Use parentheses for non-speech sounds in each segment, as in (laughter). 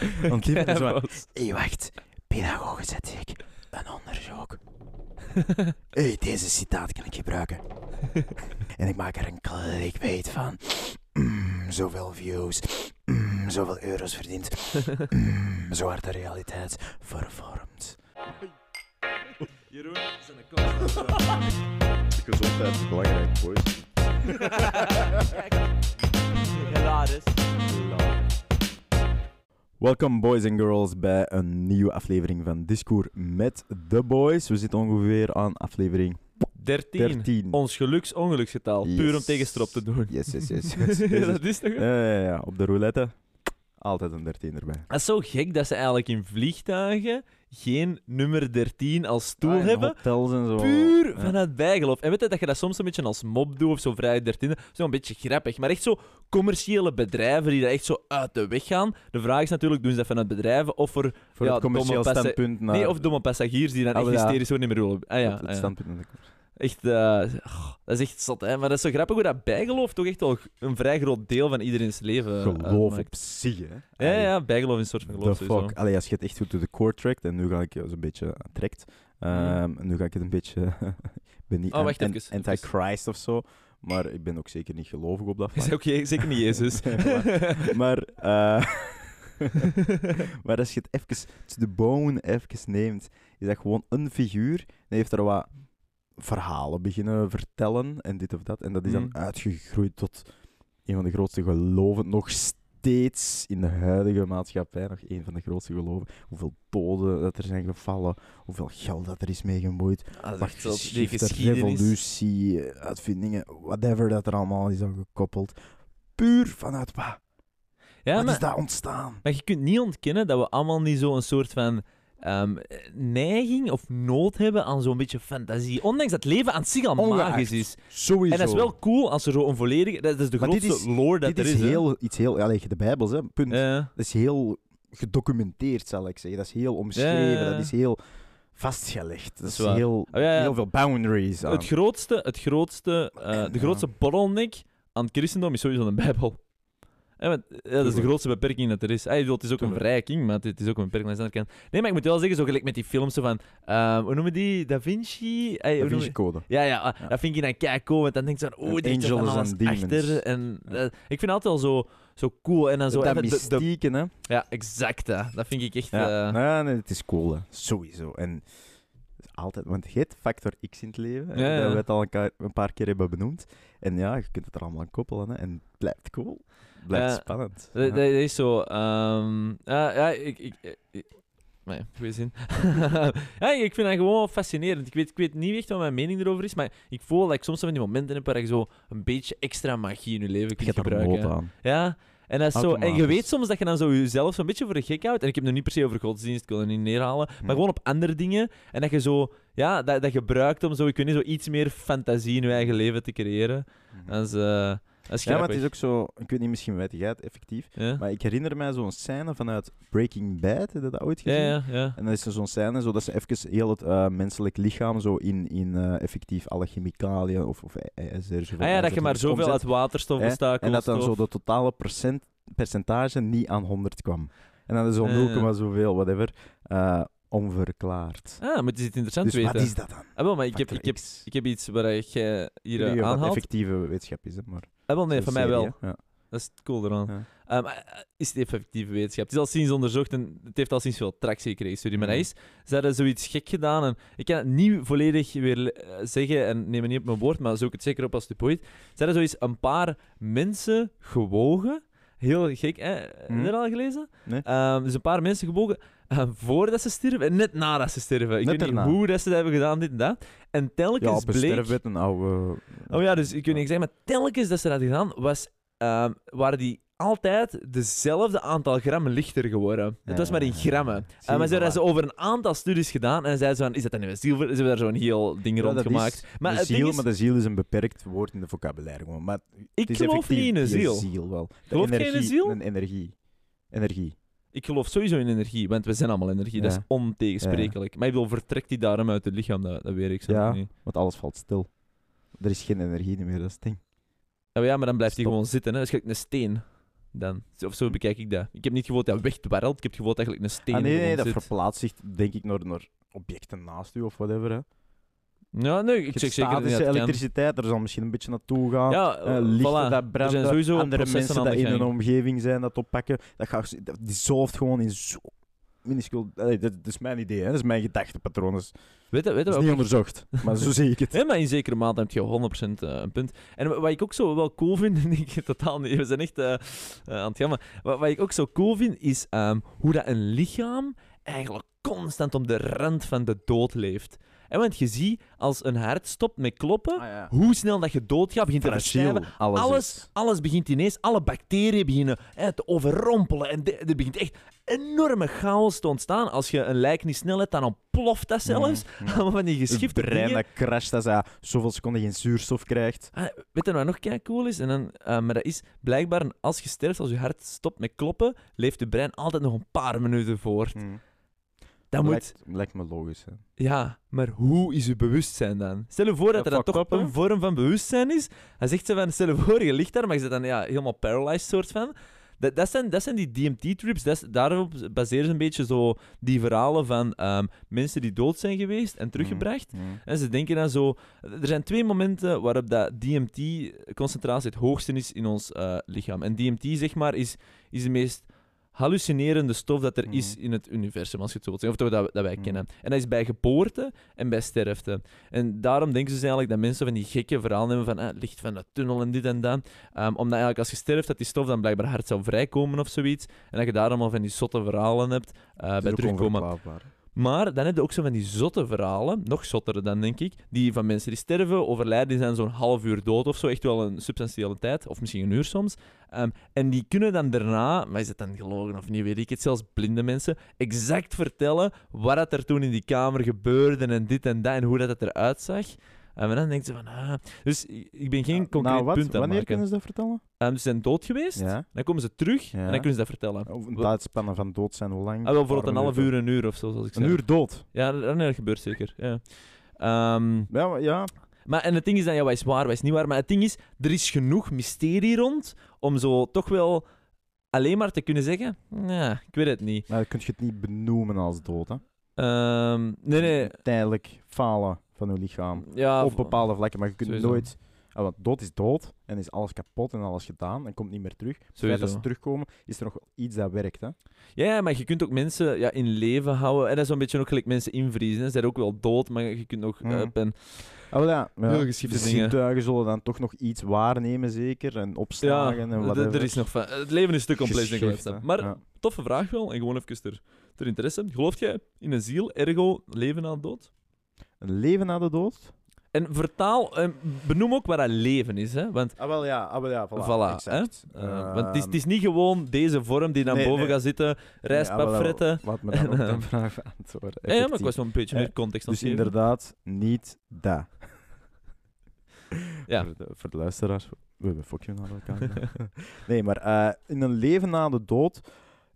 (laughs) Want die van zo, hé, wacht. Pedagogen zet ik een onderzoek. (laughs) Hé, deze citaat kan ik gebruiken. en ik maak er een clickbait van. Mm, zoveel views. Mm, zoveel euro's verdiend. Mm, zo hard de realiteit vervormd. Jeroen, zijn een Gezondheid is belangrijk, boys. (laughs) Hilarisch. Welkom boys en girls bij een nieuwe aflevering van Discours met The Boys. We zitten ongeveer aan aflevering 13. 13. Ons geluksongeluksgetal. Puur om tegenstrop te doen. Yes, yes, yes. (laughs) yes, yes. dat is toch... Ja, ja, ja. Op de roulette altijd een 13 erbij. Het is zo gek dat ze eigenlijk in vliegtuigen geen nummer 13 als stoel Ah, en hebben. Hotels en zo. Puur Ja. vanuit bijgeloof. En weet je dat je dat soms een beetje als mop doet of zo vrij 13? Zo een beetje grappig. Maar echt zo commerciële bedrijven die dat echt zo uit de weg gaan. De vraag is natuurlijk, doen ze dat vanuit bedrijven of voor... Voor ja, het commercieel standpunt naar... Nee, of domme passagiers die dan Ah, echt ja. hysterisch worden niet meer willen. Ah ja, het, het ah ja. Echt, eh, oh, dat is echt zot, hè. Maar dat is zo grappig hoe dat bijgeloof toch echt wel een vrij groot deel van iedereen's leven Geloof uitmaakt. op zich, hè. Ja, ja, bijgeloof is een soort van geloof The fuck. Allee, als je het echt goed door de core trackt, en nu ga ik zo'n beetje trekt, ehm, nu ga ik het een beetje... (laughs) ik ben niet Oh, wacht even, an- anti-Christ of zo, maar ik ben ook zeker niet gelovig op dat (laughs) vlak. zeker niet Jezus. (laughs) maar, eh, maar als je het even to the bone even neemt, is dat gewoon een figuur. Die heeft er wat verhalen beginnen vertellen en dit of dat. En dat is dan Mm. uitgegroeid tot een van de grootste geloven. Nog steeds in de huidige maatschappij, nog een van de grootste geloven. Hoeveel doden dat er zijn gevallen, hoeveel geld dat er is mee gemoeid. Ah, Wat geschifte, revolutie, eh, uitvindingen, whatever dat er allemaal is aan gekoppeld. Puur vanuit wat? Ja, wat maar, is dat ontstaan? maar je kunt niet ontkennen dat we allemaal niet zo'n soort van ehm, neiging of nood hebben aan zo'n beetje fantasie. Ondanks dat leven aan zich al Ongeacht. magisch is. Sowieso. En dat is wel cool als er zo een volledige... Dat is de Maar dit grootste is- lore dat Dit er is is. hè. heel, iets heel... Allee, de Bijbel, hè, punt. Ja. Dat is heel gedocumenteerd, zal ik zeggen. Dat is heel omschreven. Ja. Dat is heel vastgelegd. Dat Dat is is waar. heel, Oh, ja, heel veel boundaries aan. Het grootste, het grootste, eh, de grootste bottleneck aan het christendom is sowieso de Bijbel. Ja, maar, ja, dat is de grootste beperking dat er is. Ah, bedoel, het is ook een verrijking, maar het is ook een beperking aan de andere kant. Nee, maar ik moet wel zeggen, zo gelijk met die films zo van... ehm, hoe noemen die? Da Vinci? Ah, Da Vinci Code. Ja, ja, ah, Ja. dat vind ik dan kei cool, want dan denk je van, oeh, En dit is alles and Demons. achter. En, eh, ik vind het altijd wel zo, zo cool. En dan zo dat mystieke, hè. Ja, exact, hè. dat vind ik echt... Ja, eh, Nou nee, het is cool, hè. Sowieso. En het is altijd, want je hebt factor X in het leven, Ja, ja. dat we het al een paar keer hebben benoemd. En ja, je kunt het er allemaal aan koppelen, hè. En het blijft cool. Blijft Ja. spannend. Dat, Ja. dat is zo. ehm, ja, ja, ik. ik, ik nee, goeie zin. (laughs) ja, ik vind dat gewoon fascinerend. Ik weet, ik weet niet echt wat mijn mening erover is, maar ik voel dat ik soms van die momenten heb waar je zo een beetje extra magie in je leven kunt er gebruiken. aan. Ja, en, dat is zo, en je weet soms dat je dan zo jezelf zo'n beetje voor de gek houdt. En ik heb het nu niet per se over godsdienst, ik wil het niet neerhalen. Maar gewoon op andere dingen. En dat je zo, ja, dat, dat gebruikt om zo, ik weet niet, zo iets meer fantasie in je eigen leven te creëren. Dat is, eh dat Ja, maar het is ook zo... Ik weet niet, misschien weet jij het effectief. Ja, Maar ik herinner mij zo'n scène vanuit Breaking Bad. Heb je dat ooit gezien? ja. ja. En dan is er zo'n scène zo dat ze even heel het eh, menselijk lichaam zo in, in eh, effectief alle chemicaliën of, of ISR... zoveel Ah ja, dat je maar zoveel uit waterstof bestaat. En dat dan zo de totale percent, percentage niet aan 100 kwam. En dan is zo'n Ja, 0, ja. zoveel, whatever, eh, onverklaard. Ah, maar het is iets interessants Dus weten. wat is dat dan? Ah, wel, maar ik heb, ik, heb, ik heb iets waar ik eh, hier eh, aanhaalt. effectieve wetenschap is, hè, maar... Ah, wel, nee, van mij serie, wel. Ja. Dat is het cool eraan. Ja. Eh, is het effectieve wetenschap? Het is al sinds onderzocht en het heeft al sinds veel tractie gekregen, studie. Maar dat is, ze hadden zoiets gek gedaan en ik kan het niet volledig weer eh, zeggen en neem me niet op mijn woord, maar zoek het zeker op als het ooit. Ze hadden zoiets een paar mensen gewogen. Heel gek, hè? Heb je Mhm. dat al gelezen? Nee. Ehm, dus een paar mensen gewogen eh, voordat ze sterven en net nadat ze sterven. Ik Net weet niet erna. hoe dat ze dat hebben gedaan, dit en dat. En Ja, telkens een bleek... sterfbed, een oude... Oh ja, dus ik weet niet zeggen, maar telkens dat ze dat gedaan, was, ehm, waren die altijd dezelfde aantal grammen lichter geworden. Het was maar in grammen. Zie Eh, je maar ze wel. hebben ze over een aantal studies gedaan en zeiden ze van, is dat dan nu een ziel? Ze hebben daar zo'n heel ding Ja, rond dat gemaakt. is Maar de het ding ziel, is- maar de ziel is een beperkt woord in de vocabulaire gewoon. Maar Ik het is geloof effectief niet in een ziel. wel. De Geloof jij in een energie- ziel? Een energie. Energie. Ik geloof sowieso in energie, want we zijn allemaal energie. Dat is Ja. ontegensprekelijk. Maar ik bedoel, vertrekt die daarom uit het lichaam? Dat, dat weet ik zo Ja. niet. Want alles valt stil. Er is geen energie meer, dat is het ding. Maar ja, maar dan blijft hij gewoon zitten. Hè. Dat is gelijk een steen. Dan. Of zo bekijk ik dat. Ik heb niet gevoeld dat hij wegdwarrelt, ik heb gevoeld dat eigenlijk een steen Ah, nee, nee, dat zit. verplaatst zich denk ik naar, naar objecten naast u of whatever. Hè. Ja, nee, ik zeg zeker dat elektriciteit, er zal misschien een beetje naartoe gaan. Ja, lichten voilà. dat Er branden, zijn sowieso andere mensen de in een omgeving zijn dat oppakken. Dat gaat, dat dissolft gewoon in zo minuscuul... Allee, dat, dat is mijn idee, hè. dat is mijn gedachtepatroon. Dat is, Weet je, weet je is niet onderzocht, maar zo zie ik het. (laughs) Maar in zekere mate heb je 100% eh, een punt. En wa- wat ik ook zo wel cool vind, (laughs) en ik totaal niet, we zijn echt eh, aan het maar wat, wat ik ook zo cool vind, is ehm, hoe dat een lichaam eigenlijk constant op de rand van de dood leeft. En want je ziet, als een hart stopt met kloppen, Ah, ja. hoe snel dat je doodgaat, begint te. Fragiel alles, Alles, alles begint ineens, alle bacteriën beginnen hè, te overrompelen. En de- er begint echt enorme chaos te ontstaan. Als je een lijk niet snel hebt, dan ontploft dat zelfs. Mm, ja. (laughs) Allemaal van die Het geschifte brein dingen. dat crasht als hij zoveel seconden geen zuurstof krijgt. Ah, weet je wat nog kei cool is? En dan, eh, maar dat is blijkbaar, als je sterft, als je hart stopt met kloppen, leeft je brein altijd nog een paar minuten voort. Mm. Dat moet... Lijkt, lijkt me logisch. Hè. Ja, maar hoe is je bewustzijn dan? Stel je voor dat er dan toch up, een vorm van bewustzijn is. Hij zegt ze van, stel je voor, je ligt daar, maar je zit dan ja, helemaal paralyzed soort van. Dat, dat, zijn, dat zijn die DMT-trips, dat daarop baseren ze een beetje zo die verhalen van ehm, mensen die dood zijn geweest en teruggebracht. Mm. En ze denken dan zo... Er zijn twee momenten waarop dat DMT-concentratie het hoogste is in ons eh, lichaam. En DMT, zeg maar, is, is de meest hallucinerende stof dat er Mhm. is in het universum, als je het zo wilt zeggen. Of dat, dat wij Mhm. kennen. En dat is bij geboorte en bij sterfte. En daarom denken ze dus eigenlijk dat mensen van die gekke verhalen hebben van ah, licht van de tunnel en dit en dat. Ehm, omdat eigenlijk als je sterft, dat die stof dan blijkbaar hard zou vrijkomen of zoiets. En dat je daar allemaal van die zotte verhalen hebt eh, Het bij terugkomen. Maar dan heb je ook zo van die zotte verhalen, nog zottere dan denk ik, die van mensen die sterven, overlijden, die zijn zo'n half uur dood of zo, echt wel een substantiële tijd, of misschien een uur soms. Ehm, en die kunnen dan daarna, maar is het dan gelogen of niet, weet ik het, zelfs blinde mensen, exact vertellen wat dat er toen in die kamer gebeurde en dit en dat en hoe dat het eruit zag. En dan denken ze van, ah... Dus ik ben geen concreet nou, wat? punt aan Wanneer maken. kunnen ze dat vertellen? Ehm, ze zijn dood geweest, Ja. dan komen ze terug en dan kunnen ze dat vertellen. Of een Wat- tijdspannen van dood zijn, hoe lang? Ah, wel, bijvoorbeeld een half uur, een uur of zo, zoals ik Een zei. uur dood. Ja, dat, dat gebeurt zeker. Ja. Ehm, Ja, maar, ja. maar, en het ding is dan, ja, wat is waar, wat is niet waar. Maar het ding is, er is genoeg mysterie rond om zo toch wel alleen maar te kunnen zeggen, ja, ik weet het niet. maar dan kun je het niet benoemen als dood. Hè? Ehm, nee, nee. Tijdelijk falen van je lichaam. Ja, op bepaalde vlakken, maar je kunt Sowieso. nooit... Ah, want dood is dood en is alles kapot en alles gedaan en komt niet meer terug. Het feit dat ze terugkomen, is er nog iets dat werkt. Hè? Ja, maar je kunt ook mensen ja, in leven houden. En dat is zo'n beetje ook gelijk mensen invriezen. Ze zijn ook wel dood, maar je kunt nog... Eh, pen- Ah, ja, ja. Heel dingen. zintuigen zullen dan toch nog iets waarnemen, zeker. En ja, opslagen en wat er is nog van... Het leven is te complex, denk ik. Maar Ja. toffe vraag wel. En gewoon even ter, ter interesse. Gelooft jij in een ziel, ergo leven na dood? Een leven na de dood? En vertaal, eh, benoem ook wat dat leven is, hè? Want, Ah, wel ja, ah, wel ja, voilà. voilà, exact. hè? Eh, want het is, Ehm, het is niet gewoon deze vorm die dan nee, boven nee. gaat zitten, nee, rijstpap ah, wel. Wat me dan ook (laughs) de ehm, vraag beantwoorden. Ja, ja, maar ik effectief. was wel een beetje Eh, meer context aan Dus het geven. inderdaad, niet dat. Ja. Voor, de, voor de luisteraars, we hebben fokje naar elkaar. (laughs) nee, maar eh, in een leven na de dood,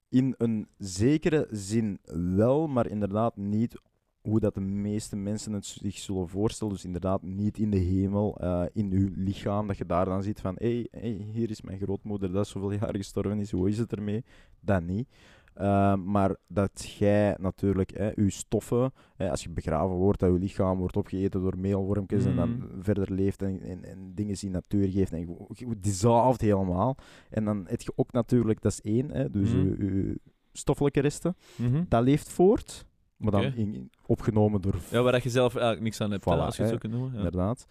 in een zekere zin wel, maar inderdaad niet hoe dat de meeste mensen het zich zullen voorstellen. Dus inderdaad niet in de hemel, eh, in uw lichaam, dat je daar dan ziet van hé, hey, hey, hier is mijn grootmoeder, dat zoveel jaar gestorven is, hoe is het ermee? Dat niet. Eh, maar dat jij natuurlijk hè, je stoffen, hè, als je begraven wordt, dat je lichaam wordt opgegeten door meelwormpjes en dan Mhm. verder leeft en, en, en dingen in natuur geeft en je- je dissolft helemaal. En dan heb je ook natuurlijk, dat is één, hè, dus Mhm. je, je stoffelijke resten, Mhm. dat leeft voort, maar dan in- opgenomen door Ja, waar dat je zelf eigenlijk niks aan hebt, Voilà, als je het zo kunt noemen. Ja. inderdaad.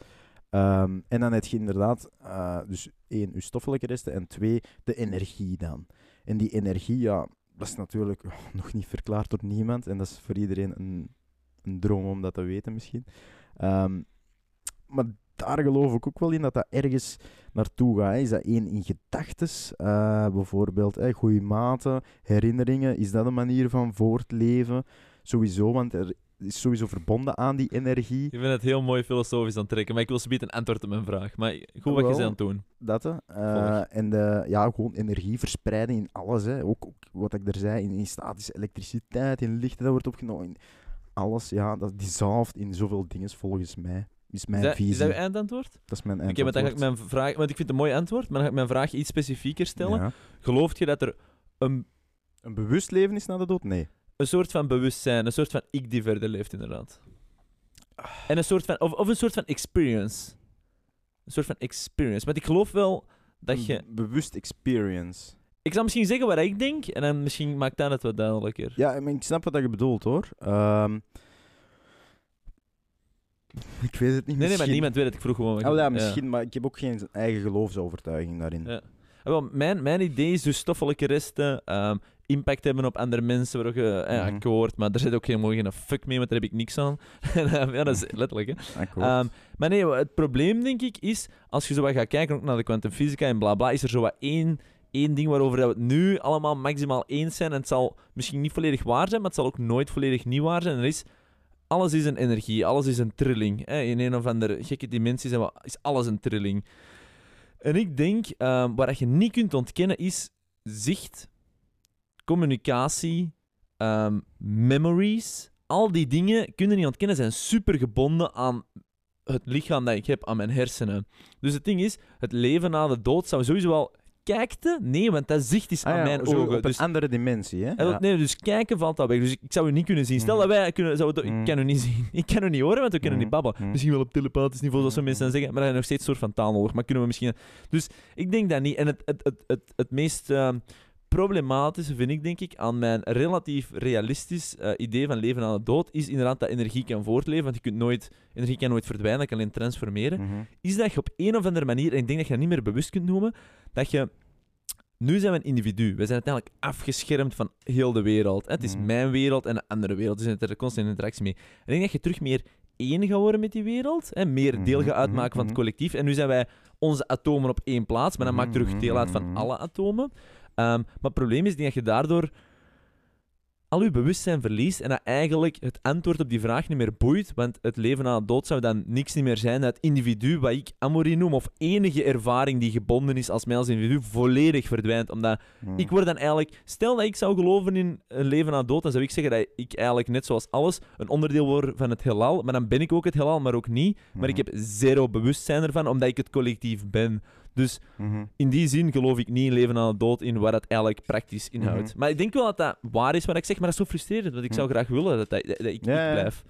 Ehm, en dan heb je inderdaad, eh, dus één, je stoffelijke resten en twee, de energie dan. En die energie, ja, dat is natuurlijk (laughs) nog niet verklaard door niemand en dat is voor iedereen een, een droom om dat te weten misschien. Ehm, maar daar geloof ik ook wel in dat dat ergens naartoe gaat. hè. Is dat één in gedachtes, eh, bijvoorbeeld hè, goede maten, herinneringen, is dat een manier van voortleven? Sowieso, want er is sowieso verbonden aan die energie. Ik vind het heel mooi filosofisch aan het trekken, maar ik wil zometeen een antwoord op mijn vraag. Maar goed wat je bent aan het doen. Dat, hè. Eh, en de, ja, gewoon energie verspreiden in alles. Hè. Ook, ook wat ik er zei, in, in statische elektriciteit, in licht dat wordt opgenomen. In alles, ja, dat dissolft in zoveel dingen volgens mij. is mijn dat, visie. is dat je eindantwoord? Dat is mijn Oké, maar dan ga ik eindantwoord. mijn vraag... Want ik vind het een mooi antwoord, maar dan ga ik mijn vraag iets specifieker stellen. Ja. Gelooft je dat er een, Een bewust leven is na de dood? Nee. Een soort van bewustzijn, een soort van ik die verder leeft, inderdaad? En een soort van... Of, of een soort van experience. Een soort van experience. Maar ik geloof wel dat je... Een bewust experience. Ik zal misschien zeggen wat ik denk, en dan misschien maakt dat het wat duidelijker. Ja, ik snap wat je bedoelt hoor. Ehm, ik weet het niet. Nee, nee, maar niemand weet het. Ik vroeg gewoon... wat Oh, ja, misschien, maar ik heb ook geen eigen geloofsovertuiging daarin. Ja. Ah, wel, mijn, mijn idee is dus stoffelijke resten ehm, impact hebben op andere mensen. Waar je, eh, ja, Mhm. akkoord, maar daar zit ook helemaal geen fuck mee, want daar heb ik niks aan. (laughs) Ja, dat is letterlijk, hè. Ehm, maar nee, het probleem denk ik is, als je zo wat gaat kijken ook naar de kwantumfysica en bla bla, is er zo wat één, één ding waarover we het nu allemaal maximaal eens zijn. En het zal misschien niet volledig waar zijn, maar het zal ook nooit volledig niet waar zijn. En dat is, alles is een energie, alles is een trilling. Hè. In een of andere gekke dimensie zijn we, is alles een trilling. En ik denk, ehm wat je niet kunt ontkennen is zicht, communicatie, ehm, memories. Al die dingen kunnen niet ontkennen, zijn super gebonden aan het lichaam dat ik heb, aan mijn hersenen. Dus het ding is, het leven na de dood zou sowieso wel... Kijkte? Nee, want dat zicht is Ah aan ja, mijn ogen. Op Dus, een andere dimensie, hè? Ja. nee, dus kijken valt dat weg. Dus ik, zou u niet kunnen zien. Stel Mhm. dat wij kunnen... Zou het-. Ik kan u niet zien. (laughs) Ik kan u niet horen, want we kunnen Mhm. niet babbelen. Misschien wel op telepathisch niveau, zoals sommige mensen dan zeggen. Maar dan heb je nog steeds een soort van taal nodig. Maar kunnen we misschien... Dus ik denk dat niet. En het, het, het, het, het meest ehm, problematische vind ik, denk ik, aan mijn relatief realistisch eh, idee van leven na de dood, is inderdaad dat energie kan voortleven. Want je kunt nooit... Energie kan nooit verdwijnen, dat kan alleen transformeren Mhm. is dat je op een of andere manier, en ik denk dat je dat niet meer bewust kunt noemen, dat je... Nu zijn we een individu. We zijn uiteindelijk afgeschermd van heel de wereld. Het is Mhm. mijn wereld en een andere wereld. Dus er constant in interactie mee. Ik denk dat je terug meer één gaat worden met die wereld. Hè? Meer deel Mhm, gaat uitmaken van het collectief. En nu zijn wij onze atomen op één plaats, maar dan maakt terug deel uit van alle atomen. Ehm, maar het probleem is dat je daardoor al je bewustzijn verliest en dat eigenlijk het antwoord op die vraag niet meer boeit, want het leven na de dood zou dan niks niet meer zijn dat individu, wat ik Amorie noem, of enige ervaring die gebonden is als mij als individu, volledig verdwijnt. Omdat Mhm. ik word dan eigenlijk... Stel dat ik zou geloven in een leven na de dood, dan zou ik zeggen dat ik eigenlijk, net zoals alles, een onderdeel word van het heelal. Maar dan ben ik ook het heelal, maar ook niet. Maar ik Mhm. heb zero bewustzijn ervan, omdat ik het collectief ben. Dus Mhm. in die zin geloof ik niet in leven na de dood in wat het eigenlijk praktisch inhoudt. Mhm. Maar ik denk wel dat dat waar is wat ik zeg, maar dat is zo frustrerend, want ik zou graag willen dat, dat, dat ik, Ja, ik ja, ja. blijf.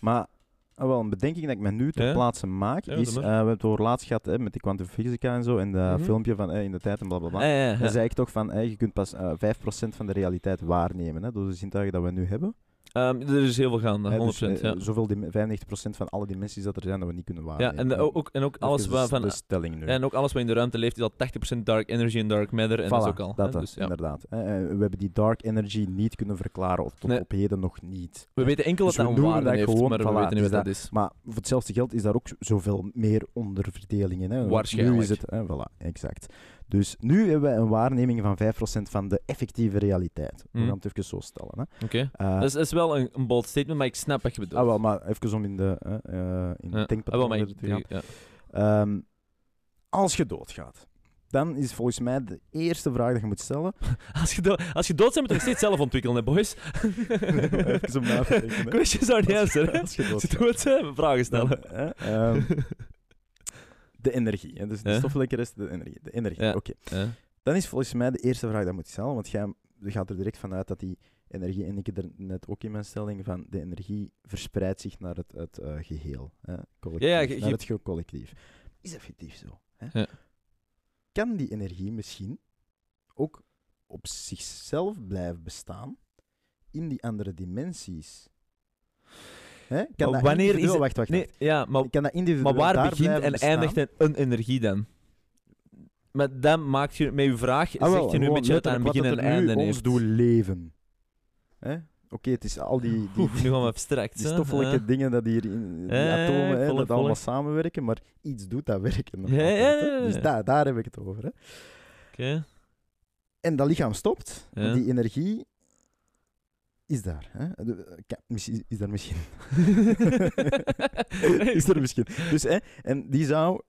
Maar ah, wel, een bedenking dat ik me nu ter plaatse maak, Ja, is... eh, we hebben het over laatst gehad hè, met die kwantumfysica en zo, en dat Mhm. filmpje van eh, in de tijd en blablabla. Ah, ja, ja, ja. Dan zei ik toch van, eh, je kunt pas eh 5% van de realiteit waarnemen, hè, door de zintuigen dat we nu hebben. Ehm, er is heel veel gaande, Hè, 100%. dus, eh, ja. Zoveel, dim- 95% van alle dimensies dat er zijn, dat we niet kunnen ja, waarnemen. en, de- hè. ook, en ook alles wat van... de stelling nu. En ook alles wat in de ruimte leeft is al 80% dark energy en dark matter. En dat is ook al. dat, hè, dus, ja. inderdaad. Eh, we hebben die dark energy niet kunnen verklaren, of tot Nee. op heden nog niet. We weten enkel Dus dat een waarde dat heeft, gewoon- maar we weten niet dus wat dat is. Maar voor hetzelfde geld is daar ook zoveel meer onderverdelingen. Hè. Waarschijnlijk. Nu is het, hè, voilà, exact. Dus nu hebben we een waarneming van 5% van de effectieve realiteit. We Mhm. gaan het even zo stellen. Hè. Oké. Eh, Dat, is, dat is wel een, een bold statement, maar ik snap wat je bedoelt. ah, wel, maar even om in de, eh, in de Ah, te gaan. ja. Ehm, als je doodgaat, dan is volgens mij de eerste vraag dat je moet stellen. (laughs) Als, je do- als je dood bent, moet je nog steeds zelf ontwikkelen, hè, boys. (laughs) even om na te denken. Questions are the answer. Als je Als je doodgaat. dood bent, vragen Dan, stellen. hè, ehm, (laughs) de energie. Hè, dus de stoffelijke rest, de energie. De energie, oké. Dan is volgens mij de eerste vraag dat moet je stellen, want jij je gaat er direct vanuit dat die energie, en ik heb er net ook in mijn stelling van, de energie verspreidt zich naar het, het eh, geheel, hè, collectief, Ja, ja, naar het collectief. Is effectief zo. Hè? Ja. Kan die energie misschien ook op zichzelf blijven bestaan in die andere dimensies? Hè? Kan dat wanneer is het- Wacht, wacht, Nee, wacht. ja, maar, Kan dat individueel maar waar begint en eindigt een energie dan? Maar dan maakt je met je vraag, Ah, wel, zeg je nu een beetje dat het een letterlijk begin en einde ons heeft. doet leven. Hè? Oké, het is al die, die, nu gaan we abstract. die stoffelijke dingen dat hier in die atomen, hè, dat allemaal samenwerken, maar iets doet dat werken. Ja, ja, ja. Dus daar, daar heb ik het over. Hè. Oké. En dat lichaam stopt, die energie is daar. Hè. De- misschien- Is daar misschien. (laughs) is er misschien. Dus, hè, en die zou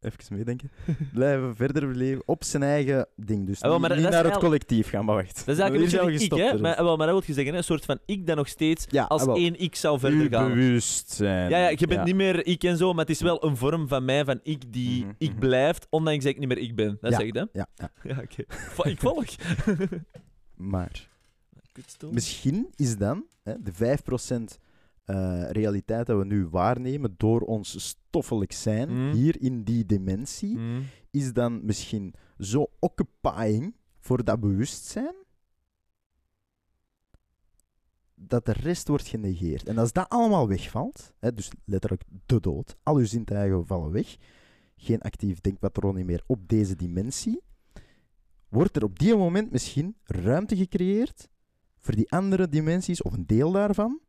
even meedenken. (laughs) Blijven verder leven op zijn eigen ding. Dus wel, niet, naar het collectief gaan, maar wacht. Dat is eigenlijk een zijn beetje ik, hè? Maar, wel, maar dat wil je zeggen, een soort van ik dat nog steeds Ja, als wel. één ik zou verder gaan. bewustzijn. Ja, ja, je bent Ja. niet meer ik en zo, maar het is wel een vorm van mij, van ik die Mhm, ik mhm. blijft, ondanks dat ik niet meer ik ben. Dat Ja. zeg je, hè? Ja, ja. (laughs) Ja, oké. Ik volg. Maar. Misschien is dan hè, de 5% eh, realiteit dat we nu waarnemen door ons stoffelijk zijn, Mhm. hier in die dimensie, Mm. is dan misschien zo occupying voor dat bewustzijn dat de rest wordt genegeerd. En als dat allemaal wegvalt, hè, dus letterlijk de dood, al uw zintuigen vallen weg, geen actief denkpatroon niet meer op deze dimensie, wordt er op die moment misschien ruimte gecreëerd voor die andere dimensies, of een deel daarvan,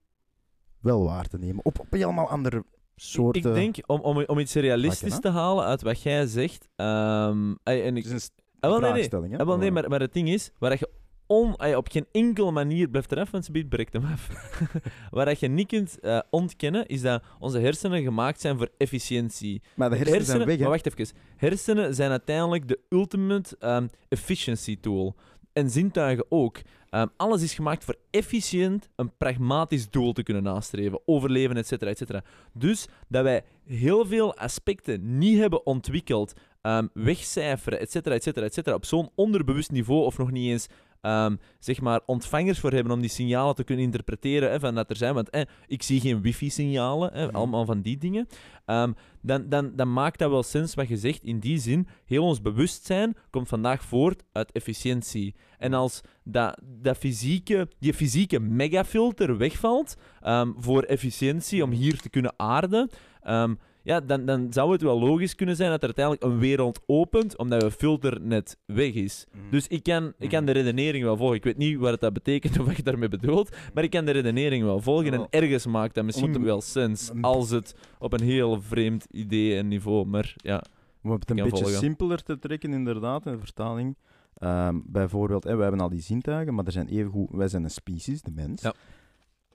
wel waar te nemen. Op, op helemaal andere soorten... Ik denk, om, om, om iets realistisch te halen uit wat jij zegt. ehm, ey, en ik, Het is een Ah, wel, nee, nee. vraagstelling, hè? Ah, wel, nee, maar, maar het ding is, waar dat je on, op geen enkele manier blijft eraf, want ze biedt breekt hem af. (laughs) waar dat je niet kunt eh, ontkennen, is dat onze hersenen gemaakt zijn voor efficiëntie. Maar de hersenen, zijn weg, hè? maar wacht even. Hersenen zijn uiteindelijk de ultimate ehm, efficiency tool. En zintuigen ook. Ehm, alles is gemaakt voor efficiënt een pragmatisch doel te kunnen nastreven. Overleven, et cetera, et cetera. Dus dat wij heel veel aspecten niet hebben ontwikkeld, ehm, wegcijferen, et cetera, et cetera, et cetera, op zo'n onderbewust niveau of nog niet eens ehm, zeg maar ontvangers voor hebben om die signalen te kunnen interpreteren hè, van dat er zijn. Want eh, ik zie geen wifi-signalen, hè, Mhm. allemaal van die dingen. Ehm, dan, dan, dan maakt dat wel sens wat je zegt. In die zin, heel ons bewustzijn komt vandaag voort uit efficiëntie. En als dat, dat fysieke, die fysieke megafilter wegvalt ehm, voor efficiëntie om hier te kunnen aarden, ehm, ja, dan, dan zou het wel logisch kunnen zijn dat er uiteindelijk een wereld opent, omdat je filter net weg is. Mm. Dus ik kan, ik kan de redenering wel volgen. Ik weet niet wat dat betekent (laughs) of wat je daarmee bedoelt, maar ik kan de redenering wel volgen. En ergens maakt dat misschien Om wel sens, een- als het op een heel vreemd idee en niveau. Maar ja, Om het een beetje volgen. simpeler te trekken, inderdaad, in de vertaling. Ehm, bijvoorbeeld, hè, wij hebben al die zintuigen, maar er zijn evengoed, wij zijn een species, de mens. Ja.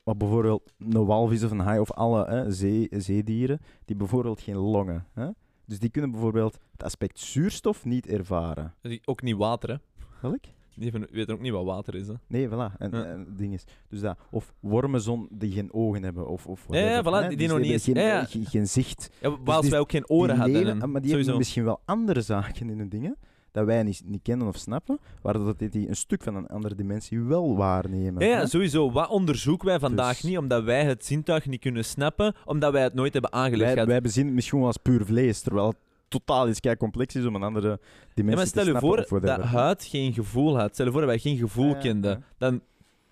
Maar bijvoorbeeld een walvis of een haai of alle hè, zee, zeedieren, die bijvoorbeeld geen longen. Hè? Dus die kunnen bijvoorbeeld het aspect zuurstof niet ervaren. die- ook niet water, hè. Welk? Die weten ook niet wat water is, hè. Nee, voilà. En, Ja. en ding is, dus dat, of wormen zon die geen ogen hebben, of, of Ja, voilà, hè. die Dus nog niet hebben eens- Geen, ja, geen, geen zicht. Ja, als die- wij ook geen oren hadden. maar die sowieso. hebben misschien wel andere zaken in hun dingen dat wij niet, niet kennen of snappen, waardoor dat die een stuk van een andere dimensie wel waarnemen. Ja, sowieso. Wat onderzoeken wij vandaag Dus- niet, omdat wij het zintuig niet kunnen snappen, omdat wij het nooit hebben aangelegd. wij, wij bezien het misschien wel als puur vlees, terwijl het totaal iets kei complex is om een andere Ja, dimensie maar te stel je voor dat huid geen gevoel had. Stel je voor dat wij geen gevoel ja, kenden. ja. Dan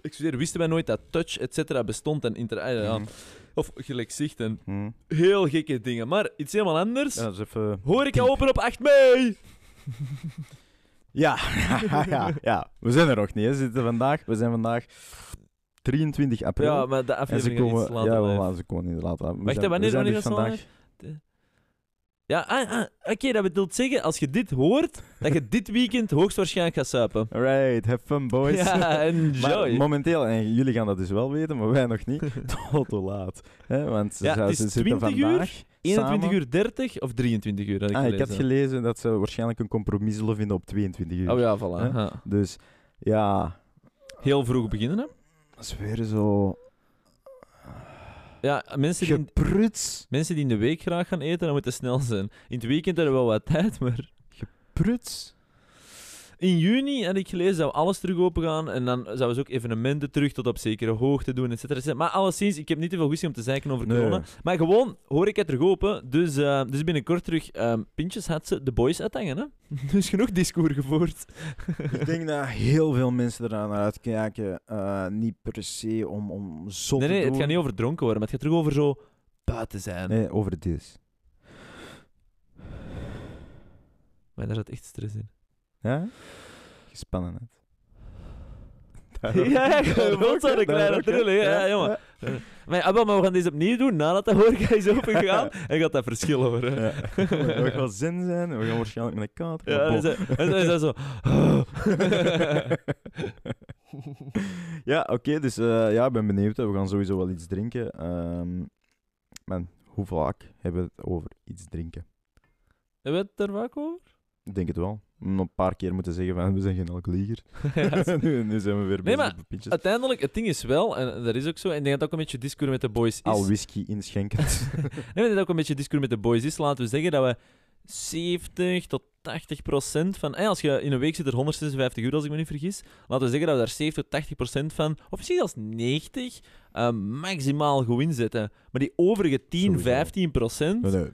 excuseer, wisten wij nooit dat touch, et cetera, bestond. En inter ah, Mhm. Of gelijk zicht en Mhm. heel gekke dingen. Maar iets helemaal anders. Ja, is even... Hoor ik open op 8 mei! (laughs) Ja, ja, ja. We zijn er nog niet. Hè. We, zitten vandaag, we zijn vandaag 23 april. Ja, maar de en ze aflevering is komen, iets later ja, wel, ze komen inderdaad. aan. We Wacht, zijn- wanneer, we zijn dus vandaag... vandaag? Ja, ah, ah, oké, dat wil zeggen, als je dit hoort, dat je dit weekend hoogstwaarschijnlijk gaat suipen. Alright, have fun boys. Ja, (laughs) Maar enjoy. momenteel, en jullie gaan dat dus wel weten, maar wij nog niet, (laughs) tot te laat. Hè? Want ze, Ja, het is ze zitten 20 uur, vandaag 21 samen- uur 30 of 23 uur? Had ik Ah, ik had gelezen. dat ze waarschijnlijk een compromis zullen vinden op 22 uur. Oh ja, voilà. Hè? Dus ja, Heel vroeg beginnen, hè? dat is weer zo Ja, mensen die, in, gepruts. mensen die in de week graag gaan eten, dan moeten snel zijn. In het weekend hebben we wel wat tijd, maar... Pruts. In juni had ik gelezen dat we alles terug open gaan en dan zouden ze ook evenementen terug tot op zekere hoogte doen, et cetera, et cetera. Maar alleszins, ik heb niet te veel goesting om te zeiken over Nee. corona. Maar gewoon, hoor ik het terug open, dus, eh, dus binnenkort terug ehm pintjes had ze de boys uithangen, hè. (laughs) Dus genoeg discours gevoerd. ik denk dat heel veel mensen eraan naar uitkijken. eh, niet per se om, om zot Nee, te nee, het gaat niet over dronken worden, maar het gaat terug over zo buiten zijn. Nee, over dit. Maar daar zat echt stress in. Ja? Gespannenheid. (laughs) Ja, ja, je voelt zo de kleine trillen, ja, ja, jongen. Maar, wel, maar we gaan deze opnieuw doen nadat de horeca is opengegaan. (laughs) en gaat dat verschil horen. Ja. (laughs) We gaan zin zijn, we gaan waarschijnlijk met een kater. Ja, en dan is- dat zo. ja, oké, dus eh, ja, ik ben benieuwd. We gaan sowieso wel iets drinken. Ehm man, hoe vaak hebben we het over iets drinken? Hebben we het er vaak over? Ik denk het wel. Een paar keer moeten zeggen van we zijn geen alcoholieker. (laughs) Ja, (laughs) nu, nu zijn we weer bezig maar de pintjes. Uiteindelijk, het ding is wel, en dat is ook zo, en ik denk dat ook een beetje discours met de boys is. Al whisky inschenken. (laughs) Nee, maar ik denk dat ook een beetje discours met de boys is. Laten we zeggen dat we 70 tot 80 procent van... als je in een week zit er 156 uur, als ik me niet vergis. Laten we zeggen dat we daar 70 tot 80 procent van, of misschien zelfs 90, eh, maximaal goed inzetten. Maar die overige 10, Sowieso. 15 procent... nee, nee,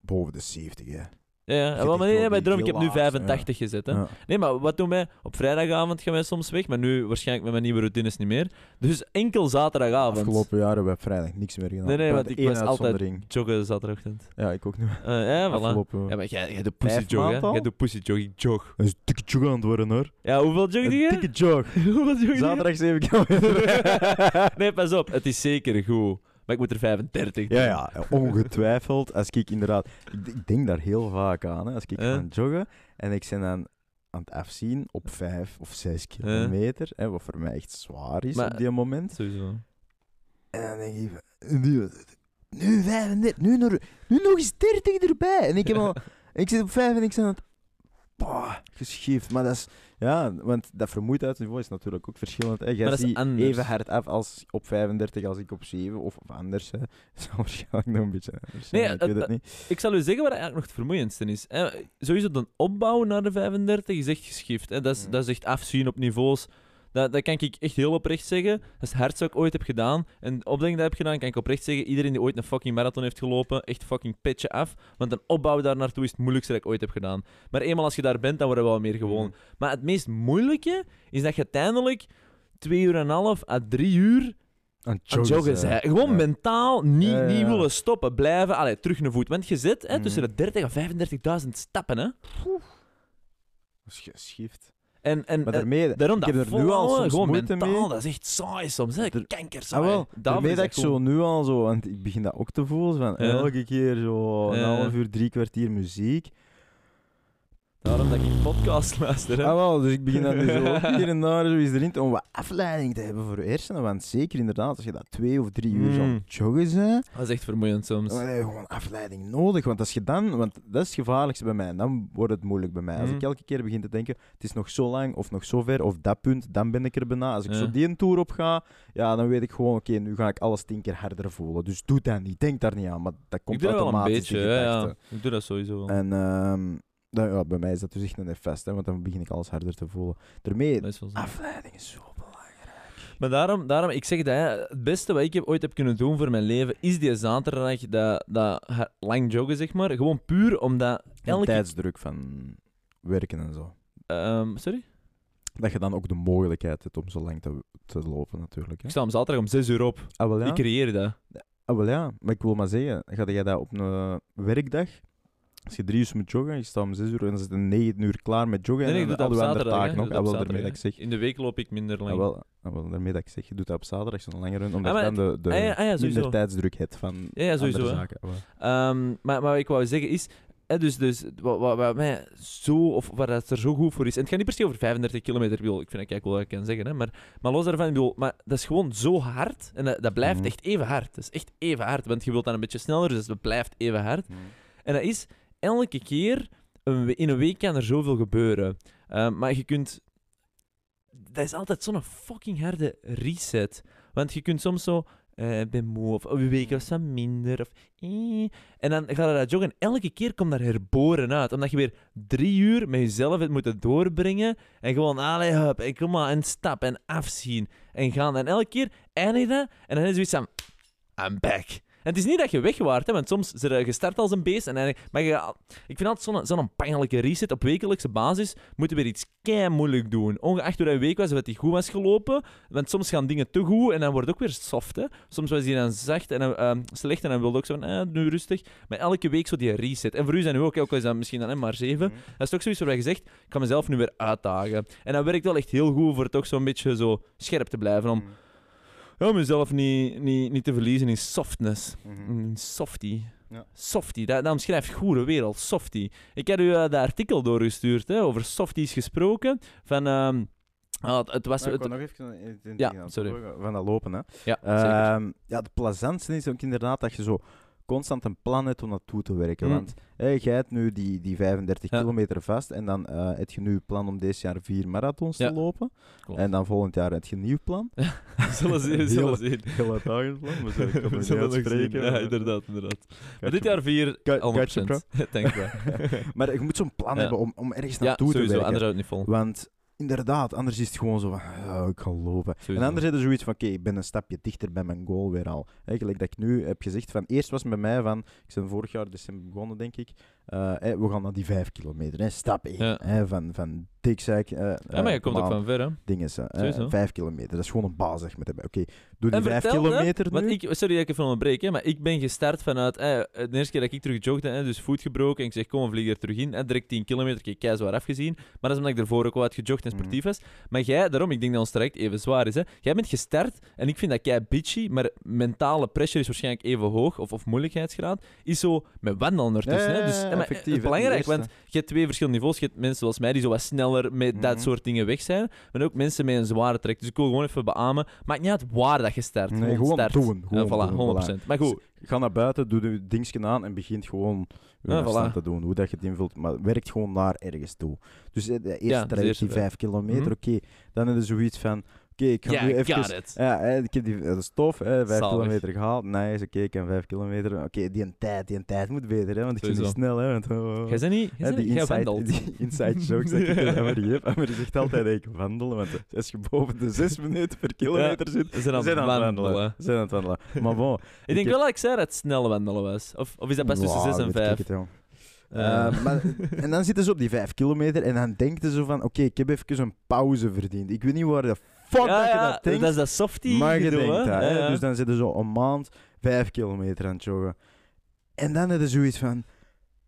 boven de 70, hè. Ja, maar nee, wel bij die Drum, ik heb nu heel laag, 85 gezet. Hè. Ja. Nee, maar wat doen wij? Op vrijdagavond gaan wij soms weg, maar nu waarschijnlijk met mijn nieuwe routines niet meer. Dus enkel zaterdagavond. Afgelopen jaren hebben we vrijdag niks meer gedaan. Nee, nee, want ik was altijd joggen zaterdagochtend. Ja, ik ook nu. Eh, ja, voilà. Afgelopen... Ja, maar jij, jij doet pussy jog, hè? Jij doet pussy jog, ik jog. Dat is een dikke jog aan het worden, hoor. Ja, hoeveel jog Een je? dikke jog. (laughs) hoeveel jog? Zaterdag 7 kilometer. (laughs) nee, pas op. Het is zeker goed. Maar ik moet er 35 doen. Ja, ja, ongetwijfeld. Als ik inderdaad... Ik, ik denk daar heel vaak aan, hè. Als ik Ja. ga joggen en ik ben dan aan het afzien op 5 of 6 kilometer, hè, wat voor mij echt zwaar is Maar- op die moment. Sowieso. En dan denk ik, nu, nu 35, nu, nog- nu nog eens 30 erbij. En ik, heb al, (laughs) ik zit op 5 en ik ben aan het... Bah, geschift. Maar dat is... Ja, want dat vermoeidheidsniveau is natuurlijk ook verschillend. Hè. Jij Maar dat is ziet even hard af als op 35 als ik op 7 of, of anders. Hè. (laughs) Dat waarschijnlijk nog een beetje anders Nee, ik weet het- niet. Ik zal u zeggen wat eigenlijk nog het vermoeiendste is. Hè. Sowieso de opbouw naar de 35 is echt geschift. Hè. Dat, is, Mhm. dat is echt afzien op niveaus. Dat, dat kan ik echt heel oprecht zeggen. Dat is het hardste wat ik ooit heb gedaan. En opleiding dat ik heb gedaan, kan ik oprecht zeggen. Iedereen die ooit een fucking marathon heeft gelopen, echt fucking petje af. Want een opbouw daar naartoe is het moeilijkste dat ik ooit heb gedaan. Maar eenmaal als je daar bent, dan word je wel meer gewoon. Mhm. Maar het meest moeilijke is dat je uiteindelijk twee uur en een half à drie uur Aan joggen zijn. Gewoon Ja. mentaal niet, Ja, ja, niet willen stoppen. Blijven, allee, terug naar voet. Want je zit hè, Mhm. tussen de 30 en 35.000 stappen. Hè. Dat is geschift. En, en, Maar en daarmee, daarom ik dat heb er nu al soms gewoon moeite mentaal, mee. dat is echt saai soms. Hè. Er- Kankersaai. Ah, wel, Daarom daarmee dat ik zo nu al zo, want ik begin dat ook te voelen, van elke keer zo een half uur, drie kwartier muziek. Daarom dat ik podcast luister. Hè. Ah wel, dus ik begin dan nu zo (laughs) hier en daar zo eens erin te, om wat afleiding te hebben voor hersenen, want zeker inderdaad, als je dat twee of drie uur zo Mm. het joggen bent, Dat is echt vermoeiend soms. dan heb je gewoon afleiding nodig, want als je dan, want dat is het gevaarlijkste bij mij, en dan wordt het moeilijk bij mij. Als ik elke keer begin te denken, het is nog zo lang of nog zo ver, of dat punt, dan ben ik er bijna. Als ik Ja. zo die een tour op ga, ja, dan weet ik gewoon, oké, nu ga ik alles tien keer harder voelen. Dus doe dat niet, denk daar niet aan, maar dat komt ik doe dat wel een automatisch, beetje. Ja, ja. gedachte. Ik doe dat sowieso wel. En ehm, nou ja, bij mij is dat dus echt een effect, hè, want dan begin ik alles harder te voelen. Daarmee, is afleiding is zo belangrijk. Maar daarom, daarom, ik zeg dat, hè, het beste wat ik heb, ooit heb kunnen doen voor mijn leven, is die zaterdag dat, dat lang joggen, zeg maar. Gewoon puur omdat elke... tijdsdruk van werken en zo. Ehm, sorry? Dat je dan ook de mogelijkheid hebt om zo lang te, te lopen, natuurlijk. Hè. Ik sta om zaterdag om 6 uur op. Ah, wel ja. Ik creëer dat. Ah, wel ja. Maar ik wil maar zeggen, ga jij dat op een werkdag, als je drie uur moet joggen, je staat om zes uur en dan zit je negen uur klaar met joggen Nee, nee, en dan doe dat al op je andere taken. Ik Ah, wel, dat daarmee dat ik zeg. In de week loop ik minder lang. Ah, wel, ah, wel, daarmee dat ik zeg, je doet dat op zaterdag, zo'n langer run, omdat Ah, je maar dan de, de ah, ja, ah, ja, sowieso. minder tijdsdruk hebt van Ja, ja, sowieso, zaken. Ehm, maar, maar wat ik wou zeggen is, hè, dus, dus wat, wat, wat mij zo, of waar dat er zo goed voor is, en het gaat niet per se over 35 kilometer, ik bedoel, ik vind dat kijk wel wat ik kan zeggen, hè, maar, maar los daarvan, bedoel, maar dat is gewoon zo hard, en dat, dat blijft Mhm. echt even hard. Dat is echt even hard, want je wilt dan een beetje sneller, dus het blijft even hard. En dat is elke keer, een in een week kan er zoveel gebeuren. Ehm, maar je kunt. Dat is altijd zo'n fucking harde reset. Want je kunt soms zo. eh, Ik ben moe, of oh, een week was wat minder. Of, eh. En dan ga je dat joggen. En elke keer komt daar herboren uit. Omdat je weer drie uur met jezelf het moeten doorbrengen. En gewoon, allee, en kom maar, en stap, en afzien. En gaan. En elke keer eindig dat. En dan is het zoiets van, I'm back. En het is niet dat je weg waart, hè, want soms zit je gestart als een beest. En eigenlijk, maar je, ik vind altijd zo'n zo'n pijnlijke reset. Op wekelijkse basis moeten we weer iets kei moeilijk doen. Ongeacht hoe dat week was, of het die goed was gelopen. Want soms gaan dingen te goed en dan wordt het ook weer soft. Hè. Soms was die dan zacht en dan, ehm, slecht en dan wilde ook zo van, eh, nu rustig. Maar elke week zo die reset. En voor u zijn nu ook, ook al is dat misschien dan hè, maar zeven. Mhm. Dat is toch zoiets waar je zegt, ik kan mezelf nu weer uitdagen. En dat werkt wel echt heel goed voor toch zo'n beetje zo scherp te blijven. Om ja, mezelf niet, niet, niet te verliezen in softness. Mhm. Een softie. Ja. Softie, dat, daarom schrijft Goede Wereld, softie. Ik heb u eh, dat artikel doorgestuurd, hè, over softies gesproken. Van, ehm, ah, het, het was... Ik het- nog even Ja, ding sorry. Van dat lopen, hè. ja. Ehm, ja, het plezantste is ook inderdaad dat je zo constant een plan hebt om naartoe te werken. Mm. Want hey, jij hebt nu die, die 35 Ja. kilometer vast en dan eh, heb je nu plan om dit jaar vier marathons Ja. te lopen. Klopt. En dan volgend jaar heb je een nieuw plan. (laughs) We zullen zien, we zullen zien. (laughs) Heel uitdagend plan, maar (laughs) het We zullen uitspreken. Ja, inderdaad, inderdaad. Maar dit jaar vier, Ga- 100%. gotcha, Dank je wel. Maar je moet zo'n plan Ja. hebben om, om ergens Ja, naartoe te werken. het niet vol. Want inderdaad, anders is het gewoon zo van, "Ah, ik ga lopen. Sowieso. En anders is er zoiets van, oké, ik ben een stapje dichter bij mijn goal weer al. Eigenlijk dat ik nu heb gezegd van, eerst was het bij mij van, ik ben vorig jaar december begonnen denk ik, eh, we gaan naar die vijf kilometer, hè, stap 1. Ja. Hè, van, van dikzak, eh Ja, maar je komt ook van ver, hè. dingen, Sowieso. vijf kilometer, dat is gewoon een je moet hebben. Oké, doe die En vijf vertel, kilometer nu. ik, sorry dat ik even onderbreek, hè, maar ik ben gestart vanuit eh, de eerste keer dat ik terug joggde, hè, dus voet gebroken. En ik zeg, kom, we vliegen er terug in. Hè, direct 10 kilometer, kijk, kei zwaar afgezien. Maar dat is omdat ik ervoor ook wel had gejogd en Mhm. sportief was. Maar jij, daarom, ik denk dat ons traject even zwaar is. Hè. Jij bent gestart en ik vind dat kei bitchy, maar mentale pressure is waarschijnlijk even hoog, of, of moeilijkheidsgraad, is zo met wandelen ertussen. Hè. Dus, eh, maar, effectief, het is belangrijk, want je hebt twee verschillende niveaus. Je hebt mensen zoals mij die zo wat sneller met dat Mhm. soort dingen weg zijn, maar ook mensen met een zware trek. Dus ik wil gewoon even beamen. Maakt niet uit waar dat je start. Nee, gewoon start. doen, Ja, gewoon voilà, doen, 100%. Maar goed, Ga naar buiten, doe je dingetje aan en begint gewoon Ja, afstand voilà. te doen. Hoe dat je het invult, maar werkt gewoon naar ergens toe. Dus eh, de eerste Ja, de traject, die vijf kilometer, Mhm. oké. Dan is er zoiets van, oké, ik ga ja, nu even... Ja, ik heb die, dat is tof, hè, vijf Zalig. kilometer gehaald. Nice, oké, ik heb vijf kilometer. Oké, die een tijd, die een tijd moet beter, hè, want ik ben niet snel, hè. Want, oh, oh. Jij bent niet, jij die, inside, die inside jokes dat ik (laughs) tegen. Amelie zegt altijd dat ik wandelen, want als je boven de zes minuten per kilometer zit, We zijn aan zijn aan het wandelen. wandelen. Zijn aan het wandelen. Maar bon, (laughs) Ik denk wel dat ik zei dat het snel wandelen was. Of, of is dat best tussen 6 en weet ik 5? het, joh. Eh. Eh, maar, en dan zitten ze op die vijf kilometer en dan denken ze zo van, oké, ik heb even een pauze verdiend. Ik weet niet waar de fuck ja, dat je ja, dat denkt, dat is dat softie maar je gedoe, denkt hè? dat. hè. Ja, ja. Dus dan zitten ze zo een maand vijf kilometer aan het joggen. En dan hebben ze zoiets van,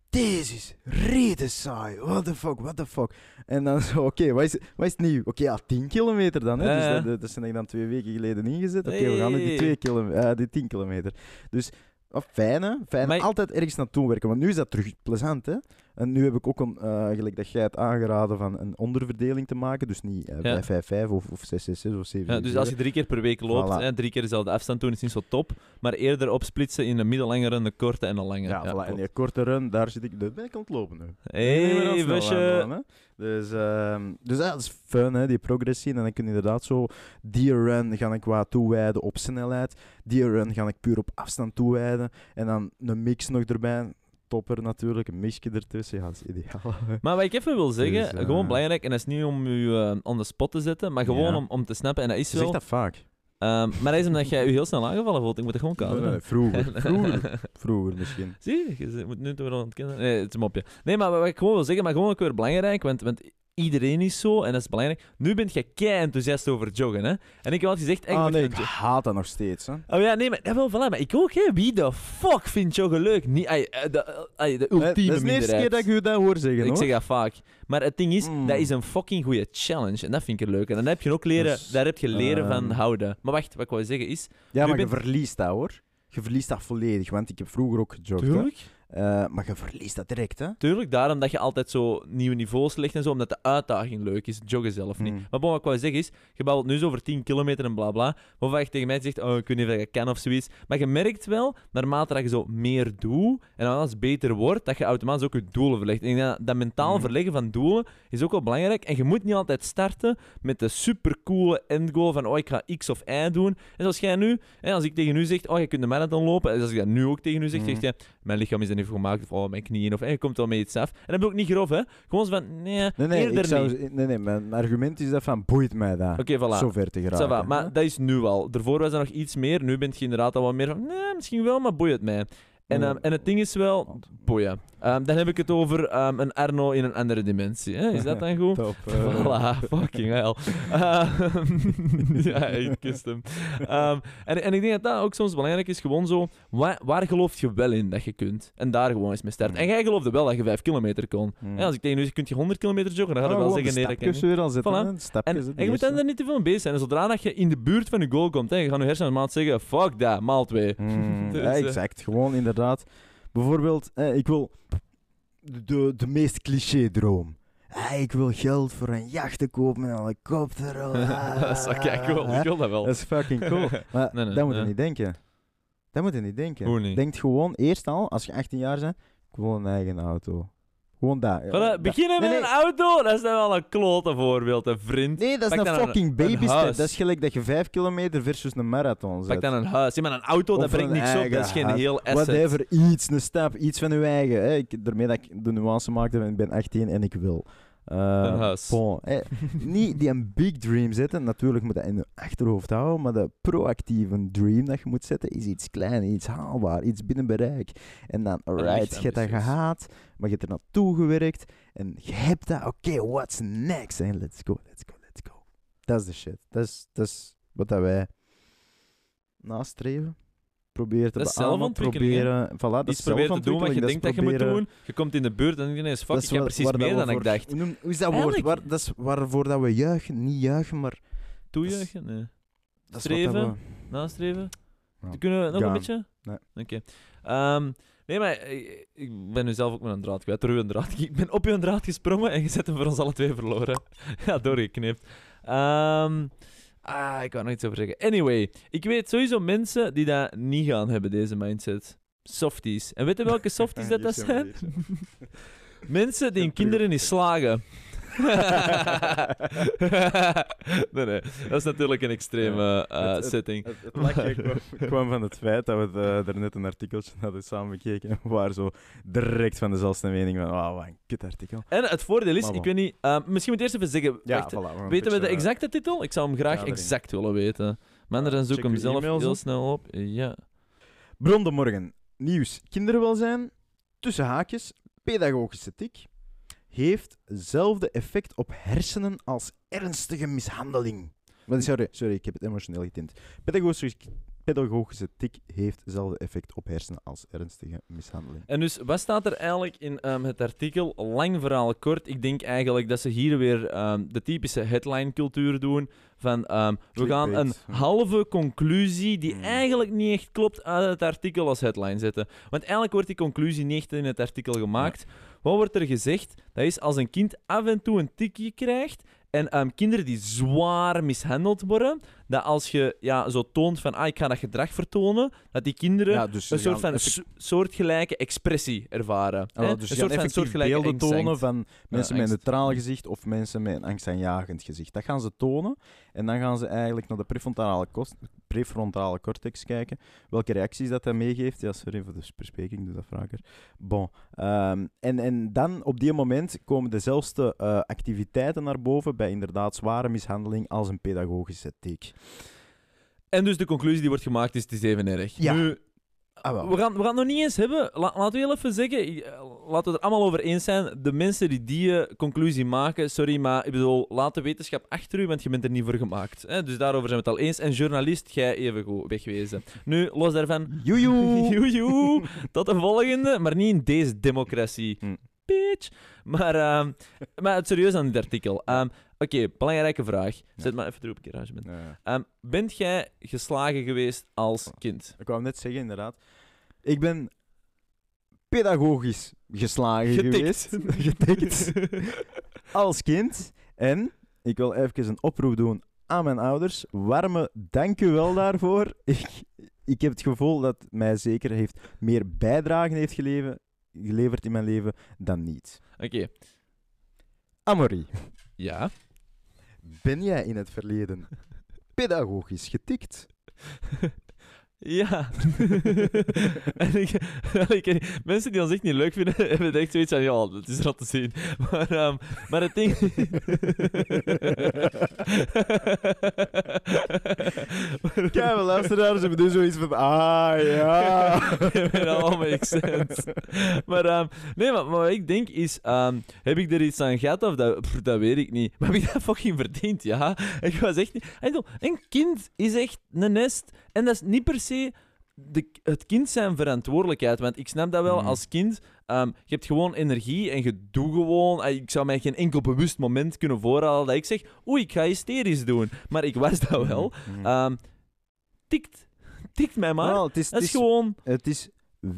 deze is rete saai. What the fuck, what the fuck. En dan zo, oké, wat, is, wat is nieuw? Oké, ja, 10 kilometer dan. Hè? Dus dat, dat, zijn ik dan twee weken geleden ingezet. Oké, we gaan nu die, twee kilometer, die 10 kilometer. Dus oh, fijn, hè? Fijn. Maar- Altijd ergens naartoe werken. Want nu is dat terug plezant, hè? En nu heb ik ook, een, eh, gelijk dat jij het aangeraden, van een onderverdeling te maken. Dus niet eh, Ja. 5-5-5 of, of 6-6-6 of 7 Ja, dus als je drie keer per week loopt, Voilà. hè, drie keer dezelfde afstand doen, is niet zo top. Maar eerder opsplitsen in een middellangere, een korte en een lange. Ja, voilà. En die korte run, daar zit ik... Daar ben ik aan het lopen nu. Snel busje. Dus, ehm, dus ja, dat is fun, hè, die progress zien. En dan kun je inderdaad zo... Die run ga ik wat toewijden op snelheid. Die run ga ik puur op afstand toewijden. En dan een mix nog erbij. Topper natuurlijk, een mixje ertussen. Ja, dat is ideaal. (laughs) Maar wat ik even wil zeggen, Dus, eh, gewoon belangrijk, en dat is niet om u eh, on the spot te zetten, maar gewoon Ja. om, om te snappen, en dat is Je zo. zegt dat vaak. Ehm, maar dat is omdat jij je heel snel aangevallen voelt. Ik moet het gewoon Nee, kaderen. nee, vroeger. (laughs) Vroeger. Vroeger misschien. Zie je, je moet nu toch wel ontkennen. Nee, het is een mopje. Nee, maar wat ik gewoon wil zeggen, maar gewoon ook weer belangrijk, want, want iedereen is zo, en dat is belangrijk. Nu ben je kei enthousiast over joggen, hè. En ik heb altijd gezegd... ik Ah nee, ik haat dat nog steeds. Hè. Oh ja, nee, maar, ja, wel, voilà, maar ik ook, hè. Wie de fuck vindt joggen leuk? Niet, ai, eh, de, ai, de Eh, ultieme dat is de eerste keer dat ik u dat hoor zeggen, Ik hoor. zeg dat vaak. Maar het ding is, Mm. dat is een fucking goede challenge. En dat vind ik er leuk. En dan heb je ook leren, Dus, daar heb je leren van ehm, houden. Maar wacht, wat ik wou zeggen is... Ja, maar je bent- verliest dat, hoor. Je verliest dat volledig, want ik heb vroeger ook gejogd. hè. Eh, maar je verliest dat direct, hè. Tuurlijk, daarom dat je altijd zo nieuwe niveaus legt en zo, omdat de uitdaging leuk is, joggen zelf niet. Mm. Maar bon, wat ik wou zeggen is, je babbelt nu zo over 10 kilometer en bla bla, waarvan je tegen mij zegt, oh, ik weet niet of ik kan of zoiets. Maar je merkt wel, naarmate dat je zo meer doet en alles beter wordt, dat je automatisch ook je doelen verlegt. En dat, dat mentaal Mhm. verleggen van doelen is ook wel belangrijk. En je moet niet altijd starten met de supercoole endgoal van, oh, ik ga X of Y doen. En zoals jij nu, hè, als ik tegen u zeg, oh, je kunt de marathon lopen, en als ik dat nu ook tegen u zeg, Mhm. zeg je, mijn lichaam is er voor gemaakt, of oh, mijn knieën, of je komt wel met iets af. En dat ben ik ook niet grof, hè. Gewoon zo van, nee, Nee, nee, eerder zou, niet. nee, nee, mijn argument is dat van boeit mij dat. Oké, voilà. Zo ver te geraken. va, maar dat is nu al. Daarvoor was er nog iets meer. Nu bent je inderdaad al wat meer van, nee, misschien wel, maar boeit het mij. En, ehm, en het ding is wel, boeien. Ehm, dan heb ik het over ehm, een Arno in een andere dimensie. Hè? Is dat dan (laughs) goed? Top. eh. Voilà, fucking hell. (laughs) Ja, ik kust hem. En, en ik denk dat dat ook soms belangrijk is, gewoon zo, waar, waar geloof je wel in dat je kunt? En daar gewoon eens mee starten. Mm. En jij geloofde wel dat je 5 kilometer kon. Hmm. Ja, als ik tegen u zeg, kunt je 100 kilometer joggen, dan ga je Ah, wel zeggen, nee, dat kan weer al zetten, Voilà. En, en je moet eerste. daar niet te veel mee bezig zijn. En zodra dat je in de buurt van je goal komt, hè, je gaat je hersenen maat zeggen, fuck dat, maal twee. Hmm, (laughs) Dus, ja, eh, exact. Gewoon inderdaad. Bijvoorbeeld, eh, ik wil de, de meest cliché droom. Ah, ik wil geld voor een jacht te kopen met een helikopter. (laughs) dat is wel kijk cool. Hè? Ik wil dat wel. Dat is fucking cool. (laughs) Maar Nee, nee, dat moet je nee. niet denken. Dat moet je niet denken. Hoe niet? Denk gewoon eerst al, als je 18 jaar bent, ik wil een eigen auto. Gewoon dat. dat. beginnen met nee. een auto, dat is dan wel een klote voorbeeld, een vriend. Nee, dat is Pak een fucking babystep. Dat is gelijk dat je 5 kilometer versus een marathon zet. Pak dan een huis. Ja, maar een auto, dat brengt niks op. Dat is geen huis. heel asset. Whatever, iets, een stap, iets van je eigen. Hè. Ik, daarmee dat ik de nuance maakte, ik ben 18 en ik wil. Eh, Een huis. bon, hè. Niet die een big dream zetten, natuurlijk moet dat in je achterhoofd houden, maar de proactieve dream dat je moet zetten is iets klein, iets haalbaar, iets binnen bereik. En dan, alright, je hebt dat gehaald, maar je hebt er naartoe gewerkt en je hebt dat, oké, what's next? En let's go, let's go, let's go. Dat is de shit. Dat is, dat is wat dat wij nastreven. Proberen te Dat beamen, proberen, voilà, dat is proberen te doen wat je denkt dat je moet doen. Je komt in de buurt en je ineens, fuck, ik heb precies meer dan ik dacht. Hoe, is dat woord? Waar, dat is waarvoor dat we juichen, niet juichen, maar... Toejuichen? Nee. Dat Streven? Nastreven? Ja. Kunnen we nog een beetje? Nee. Oké. Ehm, nee, maar ik, ik ben nu zelf ook met een draad kwijt. Door uw draad. Ik ben op uw draad gesprongen en je zet hem voor ons alle twee verloren. (laughs) ja, doorgeknipt. Ehm, ah, ik kan er nog iets over zeggen. Anyway, ik weet sowieso mensen die dat niet gaan hebben, deze mindset. Softies. En weet je welke softies (laughs) dat, dat zijn (laughs) Mensen die hun kinderen niet slagen. (laughs) nee, nee. Dat is natuurlijk een extreme eh, Het- het- setting. Het, het lachje (laughs) kwam, kwam van het feit dat we eh, er net een artikeltje hadden samen bekeken. (laughs) Waren zo direct van dezelfde mening van, oh, wat een kutartikel. En het voordeel is, ik weet niet, eh, misschien moet ik eerst even zeggen, Ja, voilà. weten we de exacte titel? Ik zou hem graag Ja, exact willen weten. Maar dan zoek hem zelf heel snel op. Ja. Bron de Morgen. Nieuws. Kinderwelzijn, tussen haakjes, pedagogische tik, heeft hetzelfde effect op hersenen als ernstige mishandeling. Maar Sorry, sorry, ik heb het emotioneel getint. Pedagogische, pedagogische tik heeft hetzelfde effect op hersenen als ernstige mishandeling. En dus, wat staat er eigenlijk in ehm, het artikel? Lang verhaal kort. Ik denk eigenlijk dat ze hier weer ehm, de typische headline-cultuur doen. Van, ehm, we gaan een halve conclusie, die Hmm. eigenlijk niet echt klopt, uit het artikel als headline zetten. Want eigenlijk wordt die conclusie niet echt in het artikel gemaakt. Wat wordt er gezegd? Dat is als een kind af en toe een tikje krijgt en kinderen die zwaar mishandeld worden, dat als je ja, zo toont van ah, ik ga dat gedrag vertonen, dat die kinderen Ja, dus een soort van effect- soortgelijke expressie ervaren. Ah, hè? dus een soort van soortgelijke beelden tonen van mensen met een neutraal gezicht of mensen met een angstaanjagend gezicht. Dat gaan ze tonen en dan gaan ze eigenlijk naar de prefrontale, kos- prefrontale cortex kijken. Welke reacties dat hij meegeeft. Ja, sorry voor de verspreking, doe dat vaker. Bon. ehm, en, en dan op die moment komen dezelfde eh, activiteiten naar boven bij inderdaad zware mishandeling als een pedagogische tik. En dus de conclusie die wordt gemaakt is, het is even erg. Ja. Nu, Ah, wel. we, gaan, we gaan het nog niet eens hebben. La- laten we heel even zeggen, eh, laten we het er allemaal over eens zijn. De mensen die die eh, conclusie maken, sorry, maar ik bedoel, laat de wetenschap achter u, want je bent er niet voor gemaakt. Hè? Dus daarover zijn we het al eens. En journalist, jij even goed wegwezen. Nu, los daarvan, Joejoe! (laughs) Joejoe, tot de volgende, maar niet in deze democratie. Hm. Bitch. Maar, ehm, maar het serieus aan dit artikel. Ehm, Oké, belangrijke vraag. Zet maar even erop, garage bent. Ja. Ehm, bent jij geslagen geweest als kind? Ik wou net zeggen, inderdaad. Ik ben pedagogisch geslagen Getikt. geweest. (laughs) Getikt. Als kind. En ik wil even een oproep doen aan mijn ouders. Warme dank u wel daarvoor. (laughs) Ik, ik heb het gevoel dat mij zeker heeft meer bijdragen heeft geleven, geleverd in mijn leven dan niet. Oké, Amory, ja. ben jij in het verleden (laughs) pedagogisch getikt? Ja. (laughs) en ik, ik- mensen die ons echt niet leuk vinden, (laughs) hebben echt zoiets van, ja, het is rot te zien. (laughs) Maar, ehm, maar het ding... Kijk, mijn luisteraars hebben dus zoiets van, ah ja. Het all makes sense. Maar, ehm, nee, maar, maar wat ik denk is, ehm, heb ik er iets aan gehad of dat, pff, dat weet ik niet. Maar heb ik dat fucking verdiend, ja? Ik was echt niet... Een kind is echt een nest. En dat is niet per se de, het kind zijn verantwoordelijkheid. Want ik snap dat wel Mhm. als kind. ehm, je hebt gewoon energie en je doet gewoon... eh, Ik zou mij geen enkel bewust moment kunnen voorhalen dat ik zeg... Oei, ik ga hysterisch doen. Maar ik was dat wel. Mhm. Ehm, tikt. Tikt mij maar. Wel, het is, dat het is is gewoon... Het is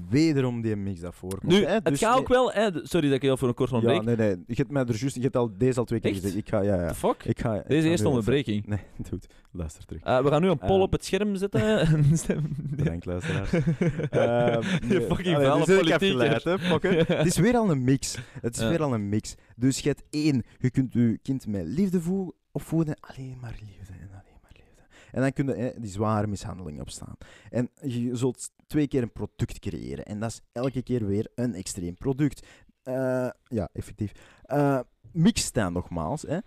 wederom die mix dat voorkomt. Nu, hè. het Dus gaat nee- ook wel... Hè, sorry dat ik je al voor een kort Ja, onderbreek. nee, nee. Je hebt mij er juist... Je hebt al, deze al twee keer Echt? gezegd. Ik ga... Ja, ja. The fuck? Ik ga, Deze eerste onderbreking. Nee, (laughs) goed. Luister terug. Eh, we gaan nu een poll Eh, op het scherm zetten. (laughs) Bedankt, luisteraars. (laughs) Ehm, Je nee. fucking Allee, vuile dus ik heb politieker. Het is weer al een mix. Het is Ja. weer al een mix. Dus je hebt één, je kunt je kind met liefde voeden, opvoeden, alleen maar liefde en dan kun je hè, die zware mishandeling opstaan. En je zult twee keer een product creëren. En dat is elke keer weer een extreem product. Eh, ja, effectief. Eh mix dan nogmaals. Hè.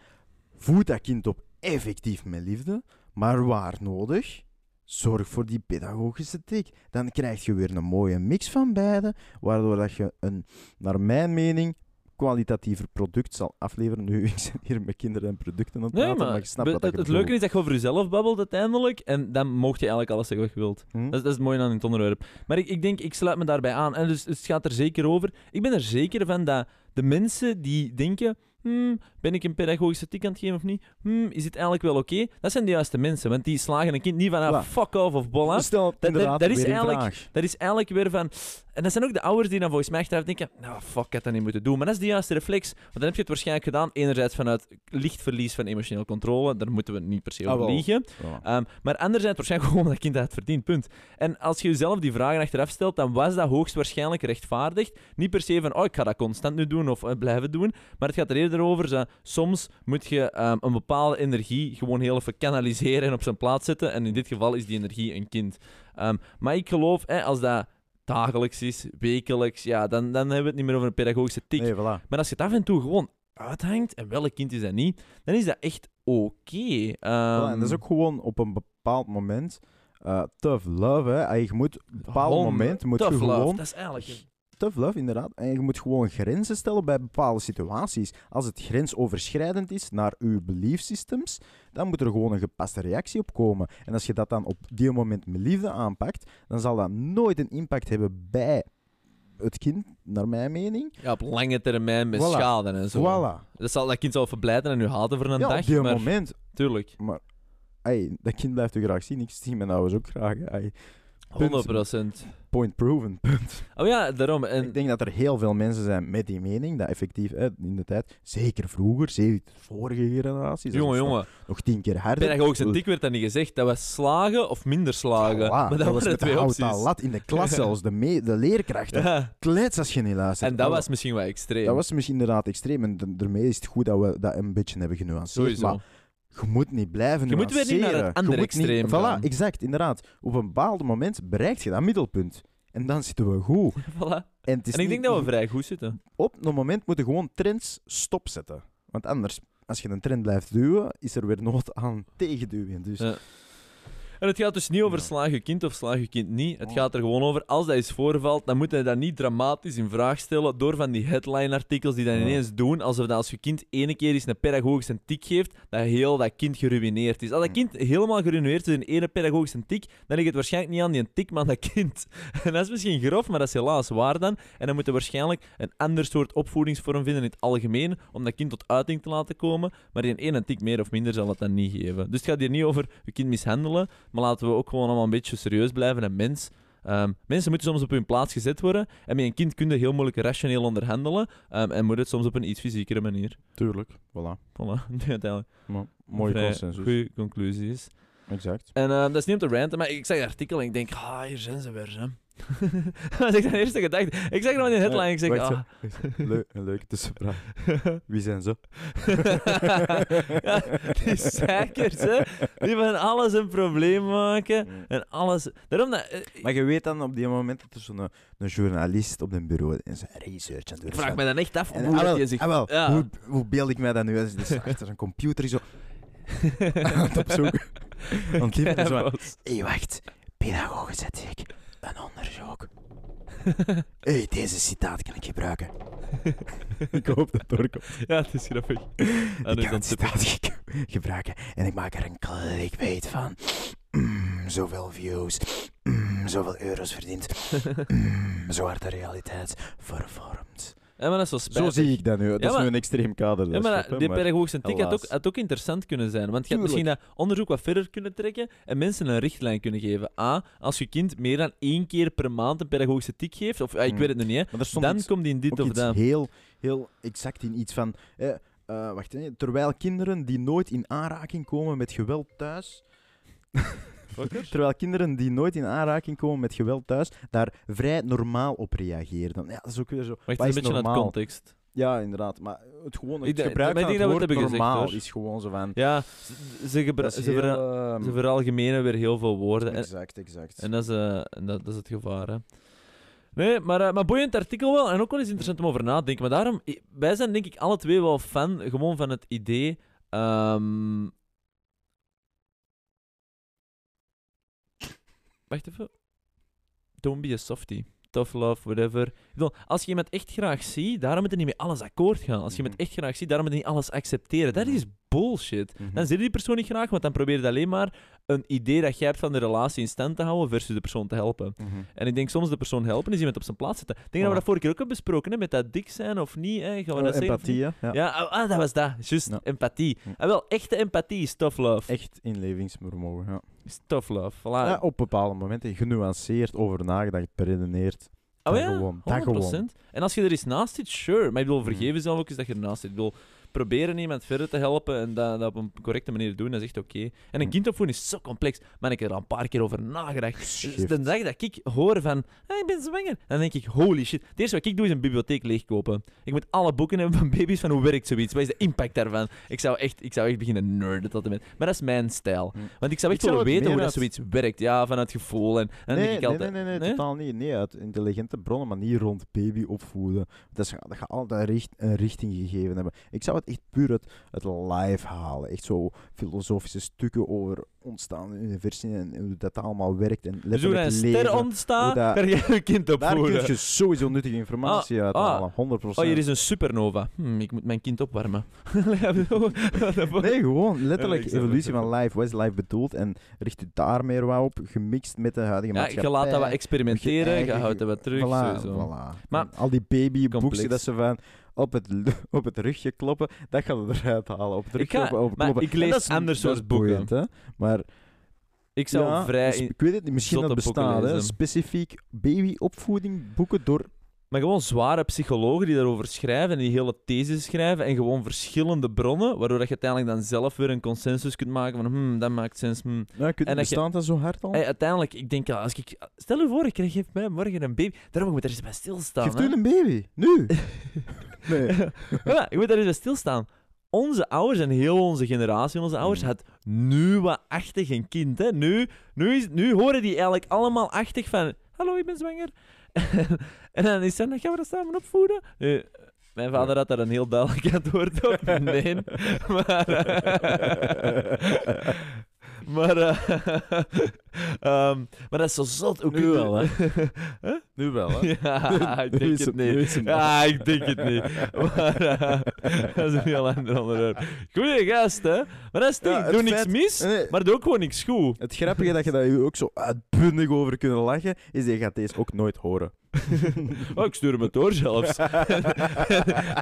Voed dat kind op effectief met liefde, maar waar nodig, zorg voor die pedagogische tik. Dan krijg je weer een mooie mix van beide, waardoor dat je een, naar mijn mening, kwalitatiever product zal afleveren. Nu, (laughs) ik zit hier met kinderen en producten aan het Nee, praten, maar, maar ik snap be- wat het, leuke is dat je over jezelf babbelt uiteindelijk. En dan mocht je eigenlijk alles zeggen wat je wilt. Hm? Dat is, dat is het mooie aan het onderwerp. Maar ik, ik denk, ik sluit me daarbij aan. En dus het gaat er zeker over. Ik ben er zeker van dat de mensen die denken... Hmm, ben ik een pedagogische tik aan het geven of niet? Hmm, is het eigenlijk wel oké? Dat zijn de juiste mensen. Want die slagen een kind niet van ah, fuck off of bolla. Dat- is eigenlijk-. Dat is eigenlijk weer van... En dat zijn ook de ouders die dan volgens mij achteraf denken... Nou, fuck, ik had dat niet moeten doen. Maar dat is de juiste reflex. Want dan heb je het waarschijnlijk gedaan. Enerzijds vanuit licht verlies van emotionele controle. Daar moeten we niet per se Ah, over wel. liegen. Ehm, maar anderzijds waarschijnlijk gewoon dat kind dat het verdient, punt. En als je jezelf die vragen achteraf stelt, dan was dat hoogstwaarschijnlijk rechtvaardigd. Niet per se van, oh, ik ga dat constant nu doen of eh, blijven doen. Maar het gaat er eerder over, zo, soms moet je ehm, een bepaalde energie gewoon heel even kanaliseren en op zijn plaats zetten. En in dit geval is die energie een kind. Ehm, maar ik geloof, hè, als dat dagelijks is, wekelijks, ja, dan, dan hebben we het niet meer over een pedagogische tik. Nee, voilà. Maar als je het af en toe gewoon uithangt, en welk kind is dat niet, dan is dat echt oké. Ehm, en dat is ook gewoon op een bepaald moment eh, tough love. Hè. En je moet op een bepaald moment moet je Tough love, dat is eigenlijk... een- tough love, inderdaad. En je moet gewoon grenzen stellen bij bepaalde situaties. Als het grensoverschrijdend is naar uw beliefsystems, dan moet er gewoon een gepaste reactie op komen. En als je dat dan op die moment met liefde aanpakt, dan zal dat nooit een impact hebben bij het kind, naar mijn mening. Ja, op lange termijn met Voilà. schade en zo. Voilà. Dat, zal, dat kind zal verblijden en u haten voor een Ja, dag, op die maar moment. tuurlijk, Maar, ey, dat kind blijft u graag zien. Ik zie mijn ouders ook graag. Ey, 100%. Point proven, punt. Oh ja, daarom. En, Ik denk dat er heel veel mensen zijn met die mening, dat effectief hè, in de tijd, zeker vroeger, zeker de vorige generaties, jongen, nog- jongen, nog tien keer harder. pedagogische tik werd dat niet gezegd. Dat was slagen of minder slagen. Voilà, maar dat, was waren de met de twee opties. lat in de klas zelfs, de, me- de leerkrachten. Ja. Klets als je niet luistert. En dat was misschien wel extreem. dat was misschien inderdaad extreem. En d- daarmee is het goed dat we dat een beetje hebben genuanceerd. Sowieso. Maar je moet niet blijven Je moet weer niet naar het andere niet- extreem gaan. Voilà, exact, inderdaad. Op een bepaald moment bereikt je dat middelpunt. En dan zitten we goed. (laughs) Voilà. En, het is En ik denk dat we vrij goed zitten. Op een moment moeten gewoon trends stopzetten. Want anders, als je een trend blijft duwen, is er weer nood aan tegenduwen. Dus Ja. En het gaat dus niet over slaag je kind of slaag je kind niet. Het Oh. gaat er gewoon over, als dat is voorvalt, dan moet je dat niet dramatisch in vraag stellen door van die headline-artikels die dan ineens doen, alsof dat als je kind ene keer eens een pedagogische tik geeft, dat heel dat kind geruineerd is. Als dat kind helemaal geruineerd is in ene pedagogische tik, dan ligt het waarschijnlijk niet aan die tik, maar aan dat kind. (laughs) En dat is misschien grof, maar dat is helaas waar dan. En dan moet je waarschijnlijk een ander soort opvoedingsvorm vinden in het algemeen, om dat kind tot uiting te laten komen. Maar die ene tik meer of minder zal het dan niet geven. Dus het gaat hier niet over je kind mishandelen, maar laten we ook gewoon allemaal een beetje serieus blijven en mens. Ehm, mensen moeten soms op hun plaats gezet worden. En met een kind kun je heel moeilijk rationeel onderhandelen. ehm, en moet het soms op een iets fysiekere manier. tuurlijk. Voilà. Voilà, (laughs) uiteindelijk Maar, mooie consensus. goede conclusie is. Exact. En ehm, dat is niet om te ranten, maar ik zag het artikel en ik denk, ah, hier zijn ze weer. Hè. (laughs) dat is de eerste gedachte. Ik zag nog in de headline, ik zeg, Wacht, ah. Leuk, een leuke tussenvraag. (laughs) Wie zijn ze? (laughs) ja, die zeikers, hè. Die van alles een probleem maken. En alles... Daarom dat... eh, Maar je weet dan op die moment dat er zo'n eh, een journalist op een bureau en zijn research aan het doen ik is vraag me dan echt af En, hoe ah, dat wel, je zich... ah, wel, ja. hoe, hoe beeld ik mij dat nu? Als is achter een computer zo aan het opzoeken. het typen en zo. Hé, hey, wacht. Pedagogische tik. Een onderzoek. Hé, (laughs) hey, deze citaat kan ik gebruiken. (laughs) ik hoop dat het doorkomt. Ja, het is grappig. Ah, nu ik is kan dat het citaat (laughs) ge- gebruiken en ik maak er een clickbait van. Mm, zoveel views, mm, zoveel euro's verdiend. Mm, zo wordt de realiteit vervormd. Ja, maar dat is zo Zo zie ik dat nu. Dat Ja, is nu een extreem kader. Ja, maar die maar- pedagogische tik had ook, had ook interessant kunnen zijn. Want je had misschien dat onderzoek wat verder kunnen trekken en mensen een richtlijn kunnen geven. A, als je kind meer dan één keer per maand een pedagogische tik geeft, of ah, ik Hmm. weet het nog niet, hè, dan iets- komt die in dit of dat. heel, heel exact in iets van... eh, wacht, hè, terwijl kinderen die nooit in aanraking komen met geweld thuis... terwijl kinderen die nooit in aanraking komen met geweld thuis, daar vrij normaal op reageren. Dan, ja, dat is ook weer zo... Wacht, een is beetje normaal? context. Ja, inderdaad. Maar het, gewoon, het gebruik van het woord gezegd, normaal is gewoon zo van... Ja, ze, ze, ze, heel, vera- ehm, ze veralgemenen weer heel veel woorden. En, Exact, exact. en dat, is, eh, en dat, dat is het gevaar. Hè. Nee, maar, eh, maar boeiend artikel wel. En ook wel eens interessant om over na te denken. Maar daarom, wij zijn denk ik alle twee wel fan gewoon van het idee. ehm, Wacht even. Don't be a softie. Tough love, whatever. Ik bedoel, als je iemand echt graag ziet, daarom moet je niet met alles akkoord gaan. Als je iemand Mhm. echt graag ziet, daarom moet je niet alles accepteren. Dat Mhm. is bullshit. Mhm. Dan zie je die persoon niet graag, want dan probeer je alleen maar een idee dat jij hebt van de relatie in stand te houden versus de persoon te helpen. Mhm. En ik denk soms de persoon helpen is iemand op zijn plaats zetten. Ik denk dat we dat vorige keer ook hebben besproken, hè, met dat dik zijn of niet. Hè. Gaan we Eh, dat zeggen empathie, hè? Ja. Ja, ah, ah, dat was dat. Juist, empathie. En wel, echte empathie is tough love. Echt inlevingsvermogen, ja. Is tough love. Voilà. ja. Op bepaalde momenten genuanceerd over nagedacht, beredeneerd. oh ja, gewoon, 100%. dat En als je er eens naast zit, sure. Maar ik bedoel, Mhm. vergeven zelf ook eens dat je ernaast zit. Ik bedoel, proberen iemand verder te helpen en dat, dat op een correcte manier doen, dat is echt oké. En een Mhm. kind opvoeden is zo complex. Maar ik heb er al een paar keer over nagedacht. Dus de dag dat ik hoor van, "Ah, ik ben zwanger, dan denk ik, holy shit. Het eerste wat ik doe is een bibliotheek leegkopen. Ik moet alle boeken hebben van baby's, van hoe werkt zoiets, wat is de impact daarvan. Ik zou echt, ik zou echt beginnen nerden tot en met. Maar dat is mijn stijl. Hm. Want ik zou echt Ik zou willen het weten meer hoe dat uit- zoiets werkt. Ja, vanuit gevoel. En, en dan nee, denk ik nee, altijd... nee, nee, nee, totaal niet. Nee, uit intelligente bronnen, maar niet rond baby opvoeden. Dat, is, dat gaat altijd richt, een richting gegeven hebben. Ik zou het echt puur uit het live halen. Echt zo filosofische stukken over ontstaan universum en hoe dat allemaal werkt. En Dus hoe een ster hoe dat- kan je een kind Daar kun opvoeden. je sowieso nuttige informatie uit ah. halen, 100%. Oh, hier is een supernova. Hm, ik moet mijn kind opwarmen. (laughs) Nee, gewoon letterlijk evolutie het. van live. Wat is live bedoeld? En richt u daar meer wat op, gemixt met de huidige Ja, maatschappij. je laat dat wat experimenteren, je eigen- houdt dat wat terug. Voilà, sowieso. voilà. Maar- En al die babyboekjes dat ze van op het, (laughs) op het rugje kloppen, dat gaan we eruit halen. Op het Ik ga- kloppen, op maar kloppen. ik lees dat dat soort boeken. boeiend? Maar Ik zou ja, vrij... dus ik weet het niet, misschien dat bestaat, hè? Specifiek babyopvoeding boeken door... Maar gewoon zware psychologen die daarover schrijven en die hele theses schrijven en gewoon verschillende bronnen, waardoor dat je uiteindelijk dan zelf weer een consensus kunt maken van hmm, dat maakt sens. Hmm. Ja, kun, En je- bestaat dat zo hard al? Hey, uiteindelijk, ik denk, als ik... Stel je voor, ik krijg geef mij morgen een baby. Daarom moet ik er eens bij stilstaan. Geeft hè. u een baby? Nu? (laughs) nee. (laughs) ja, ik moet daar eens bij stilstaan. Onze ouders en heel onze generatie, onze ouders, Mm. had nu wat achtig een kind. Hè. Nu, nu, is, nu horen die eigenlijk allemaal achtig van... Hallo, ik ben zwanger. (laughs) en dan is dan gaan we dat samen opvoeden? Nu, mijn vader had daar een heel duidelijk antwoord op. (laughs) Nee. maar... eh, maar, eh, (laughs) ehm, maar dat is zo zot. Ook Nu wel, hè? (laughs) Huh? Nu wel, hè? (laughs) Ja, ik denk het niet. Ja, ik denk het niet. Maar eh, dat is een heel ander onderwerp. Goeie gast, hè? Maar dat is het Ja, ding. het Doe niks mis, Nee. maar doe ook gewoon niks goed. Het grappige dat je daar ook zo uitbundig over kunnen lachen, is dat je gaat deze ook nooit horen. Oh, ik stuur hem het door zelfs. en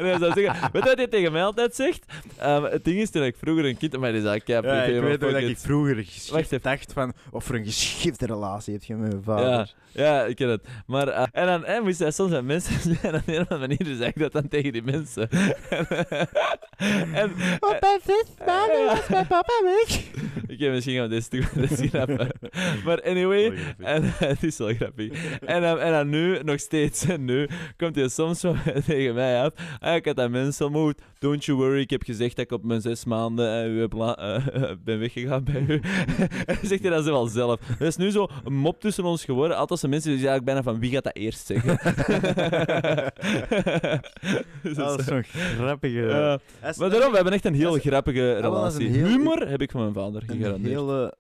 hij zou zeggen, weet je wat hij tegen mij altijd zegt? Ehm, het ding is, toen ik vroeger een kind... Maar die zei, ik heb Ja, ik weet ook dat ik vroeger Wacht even. dacht van of er een geschifte relatie heb je met mijn vader. Ja, ja, ik ken het. Maar, eh, en dan eh, moest hij soms met mensen (laughs) zijn. En op een of andere manier zei ik dat dan tegen die mensen. (laughs) en, Op mijn visbaan (laughs) Ja. was mijn papa weg. Oké, misschien gaan we dit stuk dit schrappen. Maar anyway, en, het is wel grappig. En, dan- en dan nu, nog steeds, en nu, komt hij soms zo tegen mij af. Ah, ik had dat mensen ontmoet. Don't you worry, ik heb gezegd dat ik op mijn zes maanden eh, u heb la- eh, ben weggegaan bij u. en dan zegt hij dat zo wel zelf. Er is nu zo een mop tussen ons geworden. Altijd zijn mensen die zeggen bijna van wie gaat dat eerst zeggen. (laughs) Dus Dat is zo. zo'n grappige... Maar daarom, we hebben echt een heel grappige relatie. heel- Humor heb ik van mijn vader een hele...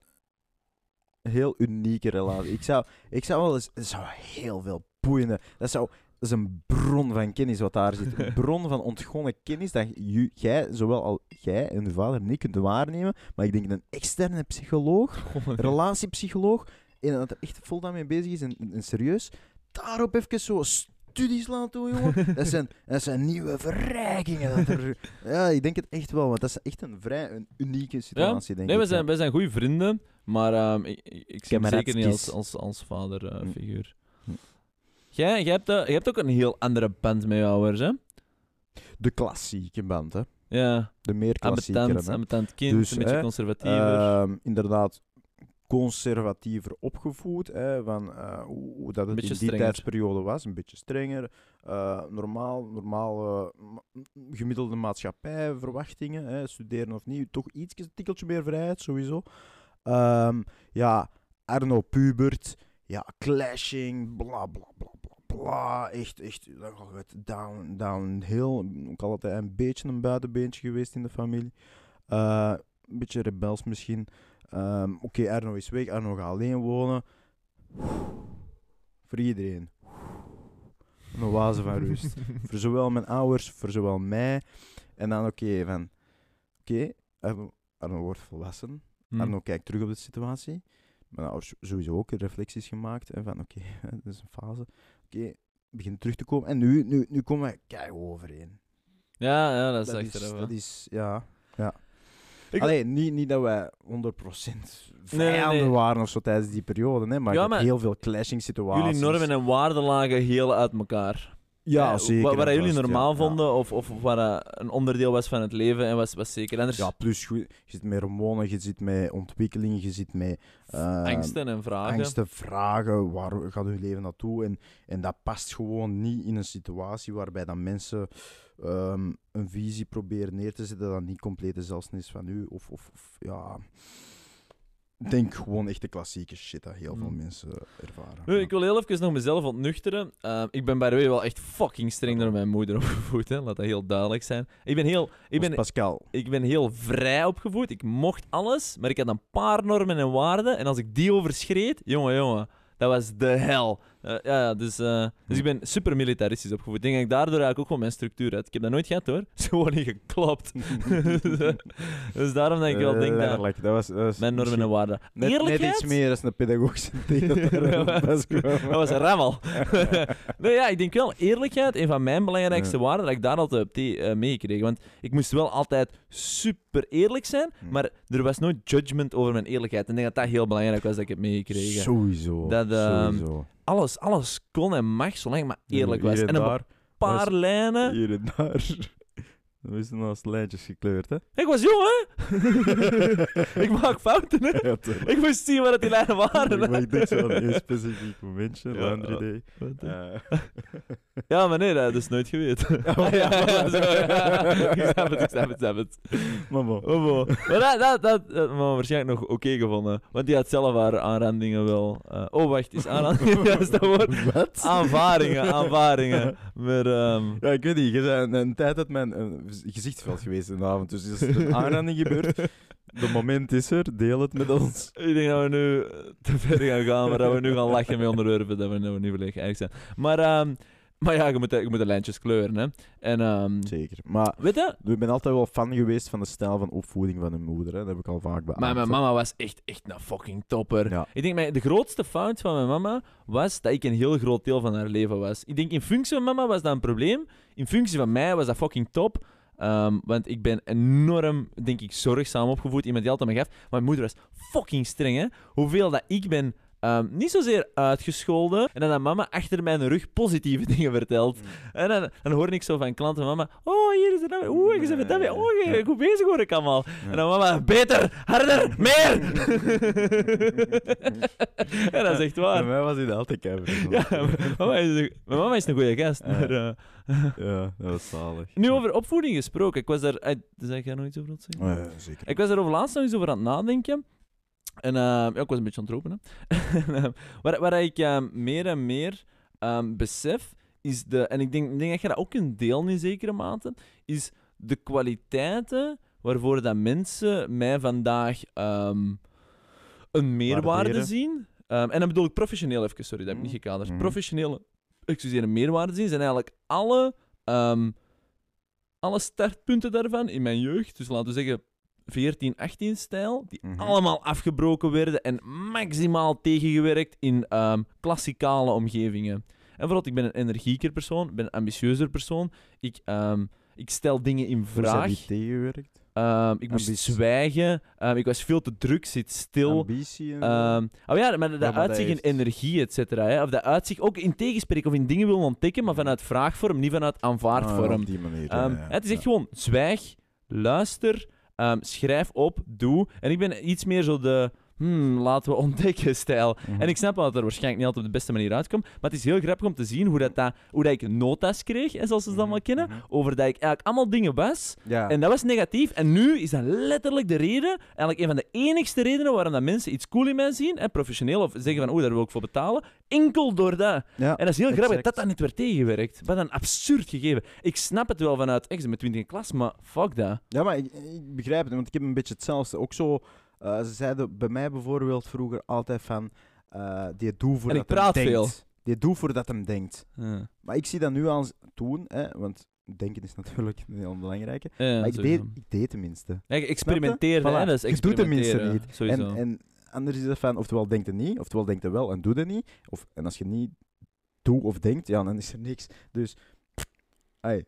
Heel unieke relatie. Ik zou, ik zou wel eens... Zou heel veel boeiende... Dat zou... Dat is een bron van kennis wat daar zit. Een (laughs) bron van ontgonnen kennis dat jij, zowel al jij en je vader, niet kunt waarnemen. Maar ik denk een externe psycholoog (laughs) relatiepsycholoog, en dat er echt vol mee bezig is en, en serieus, daarop even zo studies laten doen, jongen. (laughs) Dat zijn, dat zijn nieuwe verrijkingen. Dat er, ja, ik denk het echt wel, want dat is echt een vrij een unieke situatie, denk Nee, ik. we zijn, wij zijn goede vrienden, maar ehm, ik, ik, ik zie hem zeker niet als, als, als vaderfiguur. Jij, jij, hebt, eh, jij hebt ook een heel andere band met jou, ouders, hè? De klassieke band, hè. Ja, De meer klassiekere, ambetant, hè. ambetant kind, Dus, een beetje hè, conservatiever. Ehm, inderdaad, conservatiever opgevoed. Hè, van eh, hoe, dat het beetje in die strenger. tijdsperiode was. Een beetje strenger. eh, normaal, normaal ma- gemiddelde maatschappijverwachtingen. Hè, studeren of niet. Toch iets, een tikkeltje meer vrijheid, sowieso. Ehm, ja, Arno Pubert. Ja, clashing, bla bla bla bla. Echt, echt, het down, downhill. Ook altijd een beetje een buitenbeentje geweest in de familie. Eh, een beetje rebels misschien. Ehm, Oké, Arno is weg, Arno gaat alleen wonen. Voor iedereen. Een oase van rust. (laughs) voor zowel mijn ouders, voor zowel mij. En dan oké, van... Oké, Arno, Arno wordt volwassen. Hm. Arno kijkt terug op de situatie. Mijn ouders sowieso ook reflecties gemaakt. En van oké, (laughs) dat is een fase. Oké, begint terug te komen. En nu, nu, nu komen we kei overeen. Ja, ja, dat is Dat echt is, dat is, ja. ja. Ik- Alleen, niet, niet dat wij 100% nee, vijanden nee. waren of zo tijdens die periode, hè, Ja, maar heel veel clashing situaties. Jullie normen en waarden lagen heel uit elkaar. Ja, Eh, zeker. Wat, jullie normaal ja, vonden, of, of wat dat een onderdeel was van het leven, en was, was zeker anders. Ja, plus je, zit met hormonen, je zit met ontwikkeling, je zit met eh, angsten en vragen. angsten, vragen, waar gaat je leven naartoe? En, en dat past gewoon niet in een situatie waarbij dan mensen ehm, een visie proberen neer te zetten dat niet compleet dezelfde is van u. Of, of, of ja... Ik denk gewoon echt de klassieke shit dat heel veel Hmm. mensen ervaren. Nu, ik wil heel even nog mezelf ontnuchteren. Uh, ik ben bij de way wel echt fucking streng door mijn moeder (laughs) opgevoed, hè. laat dat heel duidelijk zijn. Ik ben heel, ik ben, Pascal. ik ben heel vrij opgevoed. Ik mocht alles, maar ik had een paar normen en waarden. En als ik die overschreed, jongen, jongen, dat was de hel. Eh, ja, ja, dus, eh, dus ik ben super militaristisch opgevoed. Ik denk dat ik daardoor eigenlijk ook gewoon mijn structuur had. Ik heb dat nooit gehad hoor. (laughs) Het is gewoon niet geklopt. (laughs) dus daarom dat ik wel Eh, denk dat dat was, dat was mijn normen en waarden. Net, iets meer als een pedagogische (laughs) thee dat was gekomen. Dat was een rammel. nee, ja, ik denk wel eerlijkheid, een van mijn belangrijkste waarden, dat ik daar altijd op thee, eh, meegekregen. Want ik moest wel altijd super eerlijk zijn, Hm. maar er was nooit judgment over mijn eerlijkheid. En ik denk dat dat heel belangrijk was dat ik heb meegekregen. Sowieso. Dat, ehm, sowieso. Alles, alles kon en mag, zolang het maar eerlijk was. En een paar was- lijnen. Hier en daar. Dan is er naast lijntjes gekleurd, hè? Ik was jong, hè? (laughs) ik maak fouten, hè? Ja. Ik moest zien wat die lijnen waren. Maar hè. ik denk zo aan één specifiek momentje, Ja, Laundry ja. Day. Eh, Ja, maar nee, dat is nooit geweten. Oh, (laughs) ja, ja, voilà. zo, ja. Ik snap het, ik snap het, ik snap het. Mama. Oh. Maar dat, dat, dat, dat mama waarschijnlijk nog oké gevonden. Want die had zelf haar aanrandingen wel. eh, oh, wacht, is aanrandingen (laughs) juist dat woord? Wat? Aanvaringen, aanvaringen. Maar, ehm, Ja, ik weet niet. Je bent een, een tijd mijn eh, gezichtsveld geweest in de avond. Dus er een (laughs) aanranding gebeurt, de moment is er. Deel het met ons. ik denk dat we nu eh, te ver gaan gaan, maar dat we nu gaan lachen met onderwerpen dat we, we niet verlegen eigenlijk zijn. Maar, ehm, maar ja, je moet, de- je moet de lijntjes kleuren, hè. En, ehm, Zeker. Maar weet je, ik ben altijd wel fan geweest van de stijl van opvoeding van hun moeder. Hè. Dat heb ik al vaak beaamd. Maar mijn mama was echt, echt een fucking topper. Ja. Ik denk, mijn, de grootste fout van mijn mama was dat ik een heel groot deel van haar leven was. Ik denk, in functie van mama was dat een probleem. In functie van mij was dat fucking top. Ehm, want ik ben enorm, denk ik, zorgzaam opgevoed. Iemand die altijd me. Maar mijn moeder was fucking streng, hè. Hoeveel dat ik ben... ehm, niet zozeer uitgescholden. En dan dat mama achter mijn rug positieve (laughs) dingen vertelt. En dan, dan hoor ik zo van klanten mama... Oh, hier is het weer. Oeh, met dat weer. Oh, je goed bezig hoor ik allemaal. En dan mama... Beter! Harder! Meer! (laughs) en dat is echt Bij waar. mij was hij altijd keihard. (laughs) Ja, mijn mama is een, mijn mama is een goede gast. Ja. Maar, eh, Ja, dat was zalig. nu over opvoeding gesproken. Ik was daar... eh, Zeg jij nog iets over wat zeggen? Ja, zeker. Ik was er over laatst nog eens over aan het nadenken. En eh, ja, ik was een beetje aan het roepen. (laughs) Waar, waar ik eh, meer en meer ehm, besef, is de... En ik denk, ik denk dat je dat ook kunt delen in zekere mate, is de kwaliteiten waarvoor dat mensen mij vandaag ehm, een meerwaarde Waarderen. zien. Ehm, en dan bedoel ik professioneel even, sorry, dat heb ik niet gekaderd. Mhm. Professionele, excuseer, een meerwaarde zien zijn eigenlijk alle, ehm, alle startpunten daarvan in mijn jeugd. Dus laten we zeggen 14, 18 stijl, die Mhm. allemaal afgebroken werden en maximaal tegengewerkt in ehm klassikale omgevingen. bijvoorbeeld, ik ben een energieker persoon, ik ben een ambitieuzer persoon. Ik, ehm, ik stel dingen in vraag. tegengewerkt? Ehm, ik moest Ambitie. zwijgen. Ik was veel te druk, zit stil. Ambitie en oh ja, maar dat uitzicht in heeft- energie, et cetera. hè. Of dat uitzicht ook in tegenspreken of in dingen wil ontdekken, maar vanuit vraagvorm, niet vanuit Ah, aanvaardvorm. op die manier. ja, Het is echt gewoon zwijg, luister, ehm, schrijf op, doe. En ik ben iets meer zo de hmm, laten we (laughs) ontdekken stijl. Mhm. En ik snap wel dat er waarschijnlijk niet altijd op de beste manier uitkomt, maar het is heel grappig om te zien hoe, dat, dat, hoe dat ik notas kreeg, hè, zoals ze dat wel kennen, Mhm. over dat ik eigenlijk allemaal dingen was. Ja. En dat was negatief. En nu is dat letterlijk de reden, eigenlijk een van de enigste redenen waarom dat mensen iets cool in mij zien, hè, professioneel, of zeggen van oeh, daar wil ik voor betalen, enkel door dat. ja. En dat is heel grappig dat dat niet werd tegengewerkt. Wat een absurd gegeven. Ik snap het wel vanuit, ik zit met 20 in klas, maar fuck dat. Ja, maar ik, ik begrijp het, want ik heb een beetje hetzelfde. Ook zo, eh, ze zeiden bij mij bijvoorbeeld vroeger altijd van, eh die doe voor En dat ik praat hem veel. denkt. Die doe voor dat hem denkt. Ja. Maar ik zie dat nu als toen, hè, want denken is natuurlijk een heel belangrijke. Ja, maar ik sowieso. deed, ik deed tenminste. Ja, experimenteer, je? hè, dat is Je doet tenminste niet. Sowieso. En, en anders is het van, oftewel denkt het niet, oftewel denkt het wel en doet het niet. Of, en als je niet doet of denkt, ja, dan is er niks. Dus, hey,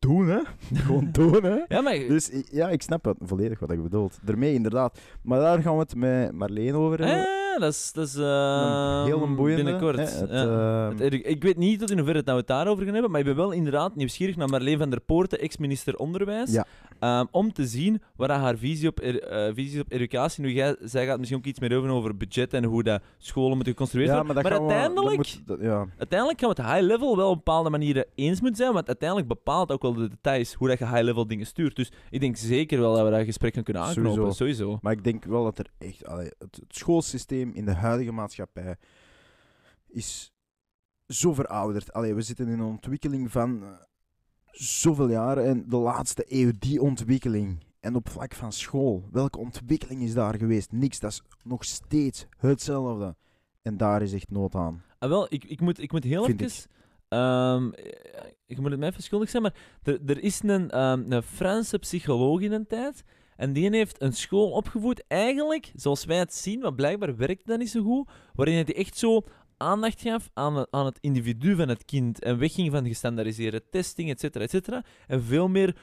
doen hè. (laughs) Gewoon doen hè. ja, maar Dus ja, ik snap het volledig wat je bedoelt. Daarmee inderdaad. Maar daar gaan we het met Marleen over hebben. eh, dat is, dat is ehm, heel een boeiende. binnenkort. hè, het, ja. ehm, Het- Ik weet niet tot in hoeverre dat we het daarover gaan hebben, maar ik ben wel inderdaad nieuwsgierig naar Marleen van der Poorten, ex-minister Onderwijs, Ja. Ehm, om te zien wat dat haar visie op, er, eh, visie is op educatie. Nu, jij, zij gaat misschien ook iets meer over over budget en hoe dat scholen moeten geconstrueerd ja, worden. maar, we- uiteindelijk, moet- dat- ja. uiteindelijk gaan we het high level wel op bepaalde manieren eens moeten zijn, want uiteindelijk bepaalt ook wel de details hoe dat je high level dingen stuurt. Dus ik denk zeker wel dat we dat gesprek gaan kunnen aanknopen. Sowieso. Sowieso. Maar ik denk wel dat er echt... allee, het, het schoolsysteem in de huidige maatschappij is zo verouderd. Allee, we zitten in een ontwikkeling van eh, zoveel jaren en de laatste eeuw die ontwikkeling. En op vlak van school, welke ontwikkeling is daar geweest? Niks, dat is nog steeds hetzelfde. En daar is echt nood aan. Ah, wel, ik, ik, moet, ik moet heel Vind even... ehm, eh, ik moet het mij even schuldig zijn, maar er, er is een, ehm, een Franse psycholoog in een tijd. En die heeft een school opgevoed, eigenlijk, zoals wij het zien, maar blijkbaar werkt dat niet zo goed, waarin hij echt zo aandacht gaf aan het, aan het individu van het kind en wegging van gestandaardiseerde testing, et cetera, et cetera, en veel meer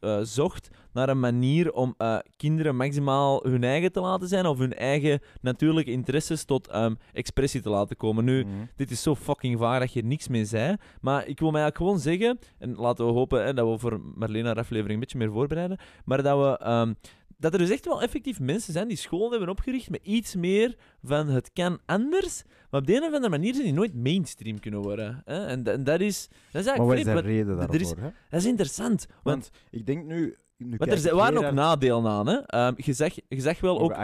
eh, zocht naar een manier om eh, kinderen maximaal hun eigen te laten zijn of hun eigen natuurlijke interesses tot ehm, expressie te laten komen. Nu, Mhm. dit is zo fucking vaag dat je er niks mee zei. Maar ik wil mij eigenlijk gewoon zeggen, en laten we hopen hè, dat we voor Marlene haar aflevering een beetje meer voorbereiden, maar dat we... ehm, dat er dus echt wel effectief mensen zijn die scholen hebben opgericht met iets meer van het kan anders, maar op de een of andere manier zijn die nooit mainstream kunnen worden. Hè? En, en dat is... Dat is Maar eigenlijk wat is de maar reden er is- daarvoor? hè? dat is interessant. Want, Want ik denk nu... nu want er waren ook nadelen aan. Hè? Ehm, je, zag, je zag wel ook...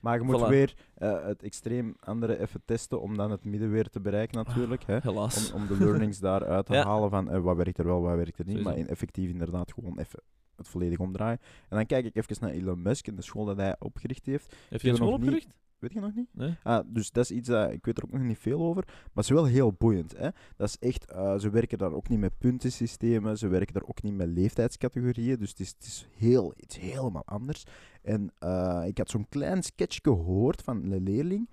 Maar je moet Voilà. weer eh, het extreem andere even testen om dan het midden weer te bereiken natuurlijk. Hè? Helaas. Om, om de learnings daaruit te (laughs) Ja. halen van eh, wat werkt er wel, wat werkt er niet. Sowieso. Maar in effectief inderdaad gewoon even het volledig omdraaien. En dan kijk ik even naar Elon Musk en de school dat hij opgericht heeft. Heeft hij een school niet- opgericht? Weet je nog niet? Nee. Ah, dus dat is iets dat ik weet er ook nog niet veel over, maar het is wel heel boeiend. Hè? Dat is echt, eh, ze werken daar ook niet met puntensystemen, ze werken daar ook niet met leeftijdscategorieën, dus het is, het is heel, iets helemaal anders. En eh, ik had zo'n klein sketch gehoord van een leerling,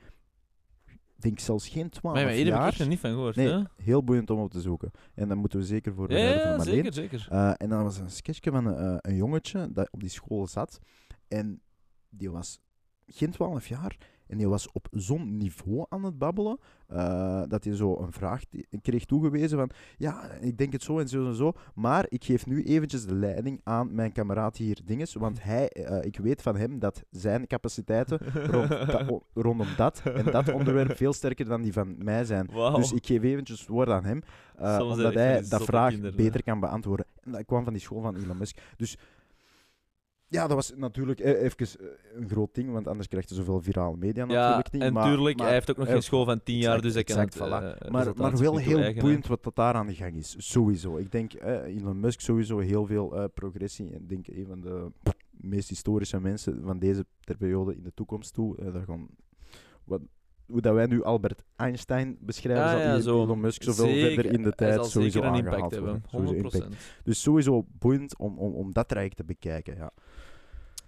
denk zelfs geen 12 Maar, maar hier heb ik jaar. nog niet van gehoord. Nee, hè? heel boeiend om op te zoeken. En dan moeten we zeker voor Ja, van Marleen. zeker, zeker. Eh, en dan was er een sketchje van een, eh, een jongetje dat op die school zat. En die was geen 12 jaar. En die was op zo'n niveau aan het babbelen. eh, dat hij zo een vraag kreeg toegewezen van... Ja, ik denk het zo en zo en zo. Maar ik geef nu eventjes de leiding aan mijn kameraad hier dinges. Want hij, eh, ik weet van hem dat zijn capaciteiten (laughs) rond da- rondom dat en dat onderwerp veel sterker dan die van mij zijn. Dus ik geef eventjes het woord aan hem, Soms omdat hij dat vraag kinderen, hè. beter kan beantwoorden. En dat kwam van die school van Elon Musk. Dus ja, dat was natuurlijk eh, even eh, een groot ding, want anders krijg je zoveel virale media ja, natuurlijk niet. en maar, tuurlijk, maar, hij heeft ook nog eh, geen school van 10 jaar, exact, dus hij kan exact, het, voilà. eh, maar, resultaat maar wel heel boeiend wat dat daar aan de gang is. Sowieso. Ik denk eh, Elon Musk sowieso heel veel eh, progressie. En ik denk een van de meest historische mensen van deze periode in de toekomst toe. eh, daar gaan, wat, hoe dat wij nu Albert Einstein beschrijven, Ah, zal ja, Elon zo. Musk zoveel Zeker, verder in de tijd zal sowieso een impact hebben, worden. Sowieso 100%. impact. Dus sowieso boeiend om, om, om dat traject te bekijken. Ja.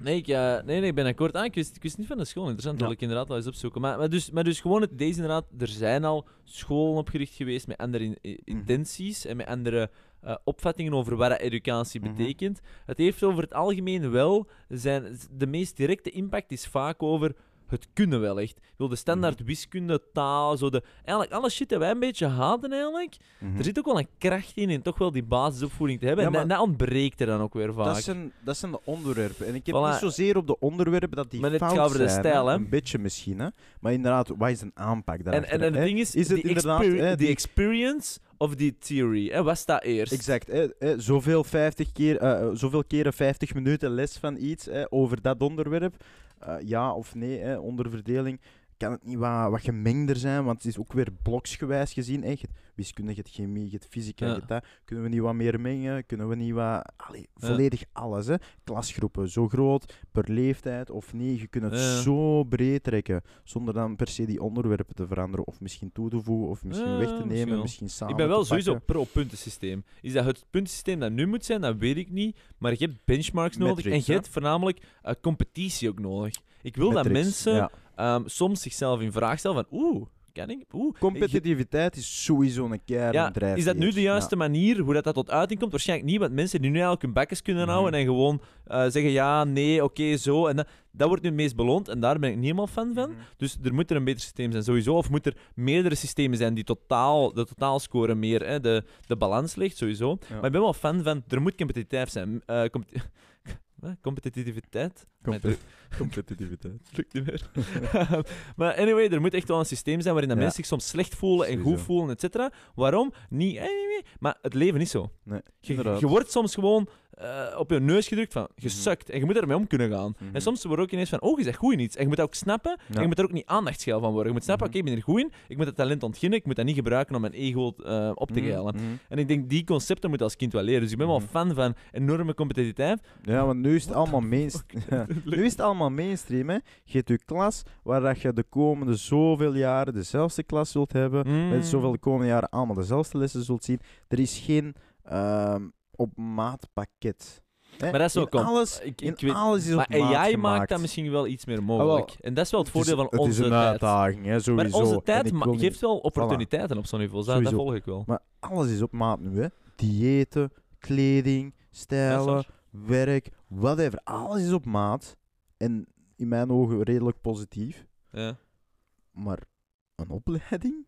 Nee, ik, nee, nee, ik ben akkoord. Ah, ik, wist, ik wist niet van de school. Interessant, Ja. wil ik inderdaad wel eens opzoeken. Maar, maar, dus, maar dus gewoon het deze inderdaad, er zijn al scholen opgericht geweest met andere in- i- intenties en met andere eh, opvattingen over wat dat educatie Mhm. betekent. Het heeft over het algemeen wel, zijn, de meest directe impact is vaak over het kunnen wel echt. Ik wil de standaard Mhm. wiskunde, taal, zo de, eigenlijk alle shit dat wij een beetje haten eigenlijk. Mhm. Er zit ook wel een kracht in, in toch wel die basisopvoeding te hebben. Ja, en dat, maar- dat ontbreekt er dan ook weer vaak. Dat zijn, dat zijn de onderwerpen. En ik heb Voilà. niet zozeer op de onderwerpen dat die Maar fout gaat over de zijn, stijl, hè. Een beetje misschien, hè. Maar inderdaad, wat is een aanpak En, daarachter? en, en het ding is, Is het die inderdaad, die- experience of the theory. Hè? Wat staat eerst? Exact. Hè, hè, zoveel, 50 keer, eh, eh, zoveel keren 50 minuten les van iets hè, over dat onderwerp. Eh, ja of nee, hè, onderverdeling. Kan het niet wat, wat gemengder zijn? Want het is ook weer bloksgewijs gezien. Hebt wiskunde, je hebt chemie, je hebt fysica, Ja. dat. Kunnen we niet wat meer mengen? Kunnen we niet wat... Allee, volledig alles. Hè. Klasgroepen, zo groot, per leeftijd of niet. Je kunt het Ja. zo breed trekken. Zonder dan per se die onderwerpen te veranderen. Of misschien toe te voegen, of misschien weg te nemen. Misschien samen ik ben wel sowieso pro-puntensysteem. Is dat het puntensysteem dat nu moet zijn? Dat weet ik niet. Maar je hebt benchmarks nodig en je hebt voornamelijk eh, competitie ook nodig. Ik wil dat mensen ehm, soms zichzelf in vraag stellen van oeh, kan ik? Oeh. Competitiviteit is sowieso een keer Ja, is dat nu de juiste manier hoe dat, dat tot uiting komt? Waarschijnlijk niet, want mensen die nu eigenlijk hun bakjes kunnen houden Mhm. en gewoon eh, zeggen ja, nee, oké, zo. En dat, dat wordt nu het meest beloond en daar ben ik niet helemaal fan van. Mhm. Dus er moet er een beter systeem zijn, sowieso. Of moet er meerdere systemen zijn die totaal, de totaalscore meer hè, de, de balans ligt, sowieso. Ja. Maar ik ben wel fan van, er moet competitiviteit zijn. (laughs) Wat? Competitiviteit? Competitiviteit. lukt niet meer. (laughs) maar anyway, er moet echt wel een systeem zijn waarin dat Ja. mensen zich soms slecht voelen en goed Sowieso. voelen, et cetera. Waarom? Niet, eh, eh, maar het leven is zo. Nee, Je, inderdaad. je wordt soms gewoon eh, op je neus gedrukt van, je Mhm. sukt. En je moet ermee om kunnen gaan. Mhm. En soms wordt ook ineens van, oh, je bent goed in iets. En je moet dat ook snappen. En je moet er ook niet aandachtsgeil van worden. Je moet snappen, Mhm. oké, ik ben er goed in. Ik moet het talent ontginnen. Ik moet dat niet gebruiken om mijn ego eh, op te Mhm, geilen. mhm. En ik denk, die concepten moet je als kind wel leren. Dus ik ben wel Mhm. fan van enorme competitiviteit. Ja, want nu is het allemaal mainstream. (laughs) Nu is het allemaal mainstream, hè. Je hebt je klas waar dat je de komende zoveel jaren dezelfde klas zult hebben. Mm. Met zoveel de komende jaren allemaal dezelfde lessen zult zien. Er is geen ehm, op maat pakket. Hè? Maar dat is ook alles, Ik- in ik weet- alles is Maar op maat AI gemaakt. maakt dat misschien wel iets meer mogelijk. wel, en dat is wel het Het is- voordeel van het onze is een tijd. uitdaging, hè, sowieso. Maar onze tijd niet- geeft wel opportuniteiten op zo'n niveau. Dat, dat volg ik wel. Maar alles is op maat nu, hè. Diëten, kleding, stijlen, werk, whatever. Alles is op maat. En in mijn ogen redelijk positief. Ja. Maar een opleiding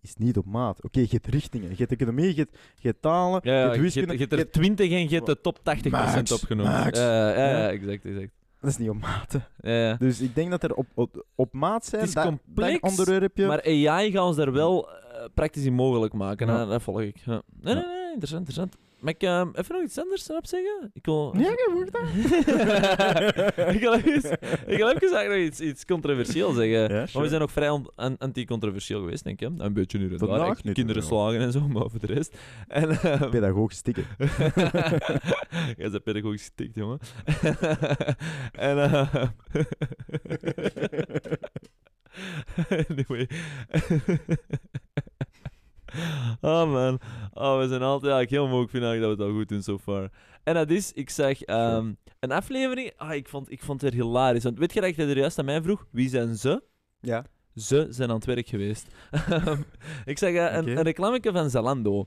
is niet op maat. Oké, je hebt richtingen. Je hebt economie, je hebt, je hebt talen, Ja, je hebt wiskunde. je hebt er 20 en je hebt de top 80% Max, opgenoemd. max. Ja, exact, exact. Dat is niet op maat. Ja. Dus ik denk dat er op, op, op maat zijn. Het is dat, complex, dat onderwerpje. Maar AI gaat ons daar wel eh, praktisch in mogelijk maken. Dat volg ik. Nee, Ja. nee, nee, interessant, interessant. Mag ik ehm, even nog iets anders erop zeggen? Ik wil... Ja, je mag dat. ik wil even, ik wil even eigenlijk nog iets, iets controversieel zeggen. Ja, Maar we zijn ook vrij on- an- anti-controversieel geweest, denk ik. hè. Een beetje nu en daar. Kinderen slagen en zo, maar voor de rest. En, ehm, Pedagogisch tikken. (laughs) Jij bent pedagogisch gestikt, jongen. (laughs) en... eh (laughs) anyway. (laughs) oh man. Oh, we zijn altijd eigenlijk heel mogelijk vind eigenlijk dat we het al goed doen so far. En dat is, ik zag ehm, een aflevering. Ah, ik, vond, ik vond het weer hilarisch. Want weet je dat je er juist aan mij vroeg? Wie zijn ze? Ja. Ze zijn aan het werk geweest. (laughs) ik zag eh, een, Oké. een reclameke van Zalando.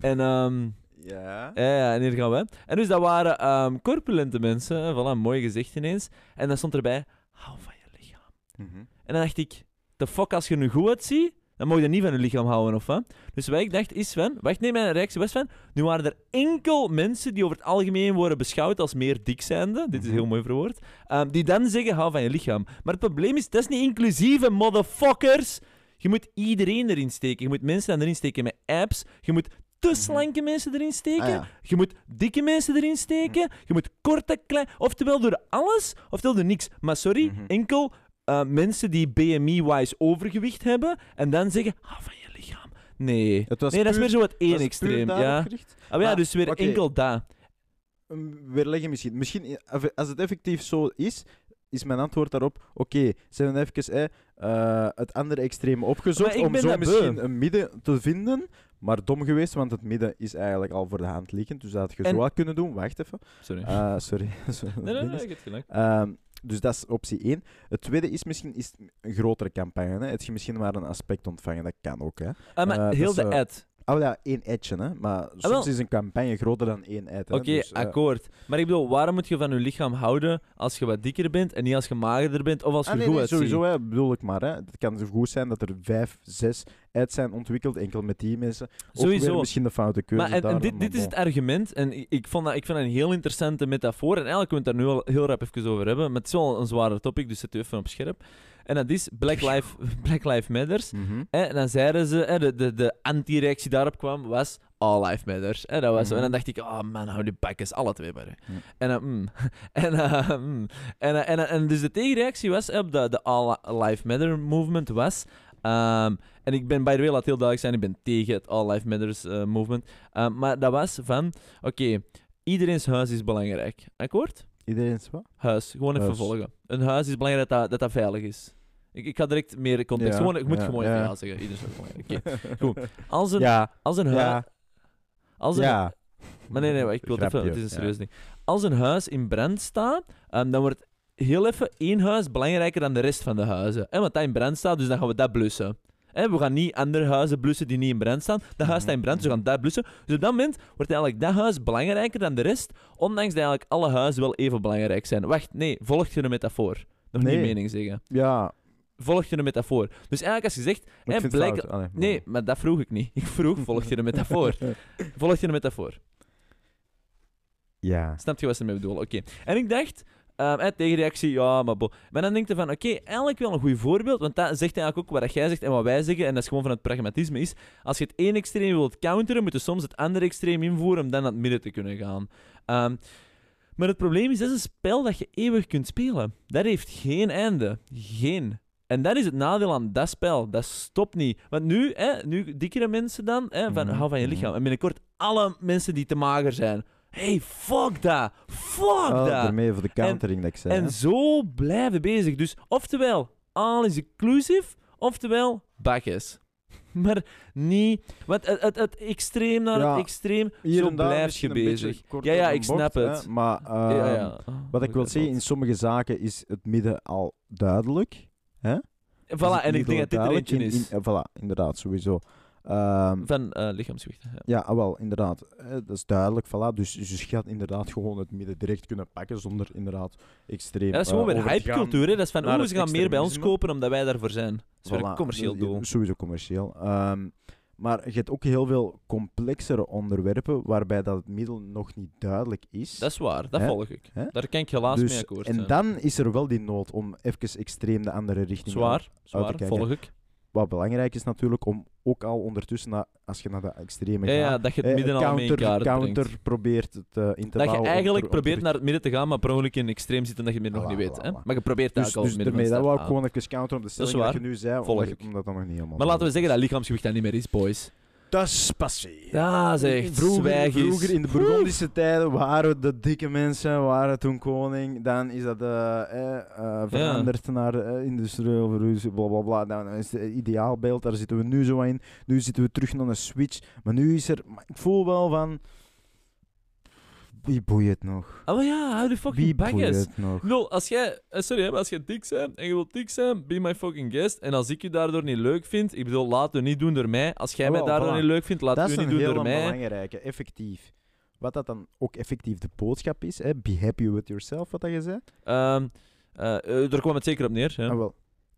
En ehm, (laughs) Ja. ja, ja, en hier gaan we. En dus dat waren ehm, corpulente mensen. hè, Voilà, mooi gezicht ineens. En dan stond erbij, hou van je lichaam. Mhm. En dan dacht ik, de fuck, als je nu goed uitziet, dan mag je niet van je lichaam houden, of wat? Dus wat ik dacht is, Sven, wacht, nee, mijn reactie was van, nu waren er enkel mensen die over het algemeen worden beschouwd als meer dik zijnde, dit is Mhm. heel mooi verwoord, ehm, die dan zeggen, hou van je lichaam. Maar het probleem is, dat is niet inclusief, motherfuckers. Je moet iedereen erin steken. Je moet mensen erin steken met apps. Je moet te Mhm. slanke mensen erin steken. Ah, ja. Je moet dikke mensen erin steken. Je moet korte, klein... Oftewel door alles, oftewel door niks. Maar sorry, Mhm. enkel eh, mensen die BMI-wise overgewicht hebben en dan zeggen, ah, van je lichaam. Nee. Het was nee, dat is puur- meer zo het één extreem. Ja. Ah, maar ja, dus weer enkel. Um, weerleggen misschien. Misschien, eh, als het effectief zo is, is mijn antwoord daarop, oké, zijn we even eh, het andere extreme opgezocht om zo beu. misschien een midden te vinden, maar dom geweest, want het midden is eigenlijk al voor de hand liggend, dus dat had je En- zo wel kunnen doen. Wacht even. Sorry. Eh, sorry. (laughs) nee, nee, nee, ik heb gelijk. Ehm, dus dat is optie 1. Het tweede is misschien is een grotere campagne. Hè. Het je misschien maar een aspect ontvangen, dat kan ook. Hè. Ah, maar eh, heel de ad. Oh ja, één edge, hè. Maar soms wel. is een campagne groter dan één hè. Oké, Dus, eh, akkoord. Maar ik bedoel, waarom moet je van je lichaam houden als je wat dikker bent en niet als je magerder bent of als je Ah, nee, goed nee, uitziet? sowieso, hè, bedoel ik maar. Hè. Het kan zo goed zijn dat er vijf, zes ads zijn ontwikkeld, enkel met die mensen. Of Sowieso. weer misschien de foute keuze Maar en, en daar, dit, maar dit is het argument, en ik, vond dat, ik vind dat een heel interessante metafoor. En eigenlijk kunnen we het daar nu al heel rap even over hebben. Maar het is wel een zwaarder topic, dus zet u even op scherp. En dat is Black Lives (laughs) Black Lives Matters. Mhm. En dan zeiden ze, hè, de, de, de anti-reactie daarop kwam, was All Life Matters. Hè, dat was. En dan Mhm. dacht ik, oh man, hou die bakjes, alle twee maar. En, dan, mm. (laughs) en, eh, mm. en, eh, en, eh, en dus de tegenreactie was, op de, de All Life Matter movement was... ehm, en ik ben, by the way, laat heel duidelijk zijn, ik ben tegen het All Life Matters eh, movement. Ehm, maar dat was van, oké, iedereen's huis is belangrijk. Akkoord? Iedereen is wat? Huis, gewoon even Huis. volgen. Een huis is belangrijk dat dat, dat, dat veilig is. Ik, ik ga direct meer context. Ja, gewoon, ik moet ja, gewoon even ja. zeggen. Iedereen belangrijk. Oké, (laughs) goed. Als een, Ja, als een huis... ja, Als een, ja. Maar nee, nee, ik wil het even... Het is een serieus ding. Als een huis in brand staat, ehm, dan wordt heel even één huis belangrijker dan de rest van de huizen. Hè, want dat in brand staat, dus dan gaan we dat blussen. Hè, we gaan niet andere huizen blussen die niet in brand staan. Dat huis staat in brand, dus we gaan dat blussen. Dus op dat moment wordt eigenlijk dat huis belangrijker dan de rest, ondanks dat eigenlijk alle huizen wel even belangrijk zijn. Wacht, nee, volg je de metafoor? Nog Nee. niet mening zeggen. Ja, Volg je de metafoor? Dus eigenlijk als je zegt... hè, fout. Allee, Nee, maar dat vroeg ik niet. (laughs) Ik vroeg, volg je de metafoor? (laughs) Volg je de metafoor? Ja. Snap je wat ze ermee bedoelen? Oké. En ik dacht, ehm, eh, tegenreactie, ja, maar bo. Maar dan denk je van, oké, eigenlijk wel een goed voorbeeld, want dat zegt eigenlijk ook wat dat jij zegt en wat wij zeggen, en dat is gewoon van het pragmatisme, is als je het één extreem wilt counteren, moet je soms het andere extreem invoeren om dan naar het midden te kunnen gaan. Ehm, maar het probleem is, dat is een spel dat je eeuwig kunt spelen. Dat heeft geen einde. Geen. En dat is het nadeel aan dat spel. Dat stopt niet. Want nu, hè, nu dikkere mensen dan, hè, van, Mhm, hou van je mhm. lichaam. En binnenkort alle mensen die te mager zijn. Hey, fuck dat! Fuck Oh, dat! daarmee voor de countering dat ik zei. En hè. zo blijven bezig. Dus oftewel, all is inclusive, oftewel, bakjes. Maar niet... Want het, het, het extreem naar Ja, het extreem, Hier zo en blijf je bezig. Ja, ja, ik snap bocht, het. hè, Maar Ja, ehm, ja. Oh, wat ik wil zeggen, in sommige zaken is het midden al duidelijk. Hè? Voilà, het en ik denk dat dit er eentje is. in- voilà, inderdaad, sowieso. Ehm, Van lichaamsgewicht. Ja. ja, ah, wel, inderdaad. eh, dat is duidelijk, voilà. Dus, dus je gaat inderdaad gewoon het midden direct kunnen pakken zonder inderdaad extreem... Ja, dat is gewoon eh, weer te hypecultuur. Dat is van, het ze gaan meer bij ons kopen omdat wij daarvoor zijn. Dat is een Voilà, commercieel doel. Sowieso commercieel. Ehm, maar je hebt ook heel veel complexere onderwerpen waarbij dat het middel nog niet duidelijk is. Dat is waar, dat volg ik. Daar kan ik helaas Dus- mee akkoord en zijn. dan is er wel die nood om even extreem de andere richting Zwaar, zwaar, kijken. volg ik. Wat belangrijk is natuurlijk om ook al ondertussen, na, als je naar de extreme Ja, gaat, ja, dat je het eh, midden al mee in counter, counter brengt. probeert te, in te Dat je eigenlijk probeert naar het midden te gaan, maar per ongeluk in een extreem zit en dat je het midden nog niet weet. Hè? Maar je probeert Dus, eigenlijk al dus het midden daarmee, dat wou ik gewoon even counteren op de stelling dat je nu zei, omdat, dat nog niet helemaal Maar laten we zeggen dat lichaamsgewicht dat niet meer is, boys. Dat is passé. Ja, zeg, Vroeger, vroeger in de Burgondische tijden waren de dikke mensen waren toen koning. Dan is dat eh, eh, veranderd naar eh, industrieel verhuizen, bla bla bla. Dan is het ideaalbeeld, daar zitten we nu zo in. Nu zitten we terug naar een switch. Maar nu is er, maar ik voel wel van. Wie boeit het nog? Oh maar ja, hou de Wie fucking boeit bakjes. het nog? Als jij, eh, sorry, hè, maar als jij dik bent en je wilt dik zijn, be my fucking guest. En als ik je daardoor niet leuk vind, ik bedoel, laat het niet doen door mij. Als jij Oh, mij wel, daardoor voilà. niet leuk vindt, laat dat het is u een niet doen door mij. belangrijke, effectief. Wat dat dan ook effectief de boodschap is, hè? be happy with yourself, wat dat je zei. Ehm eh, eh, daar kwam het zeker op neer. Ja, Ah, wel,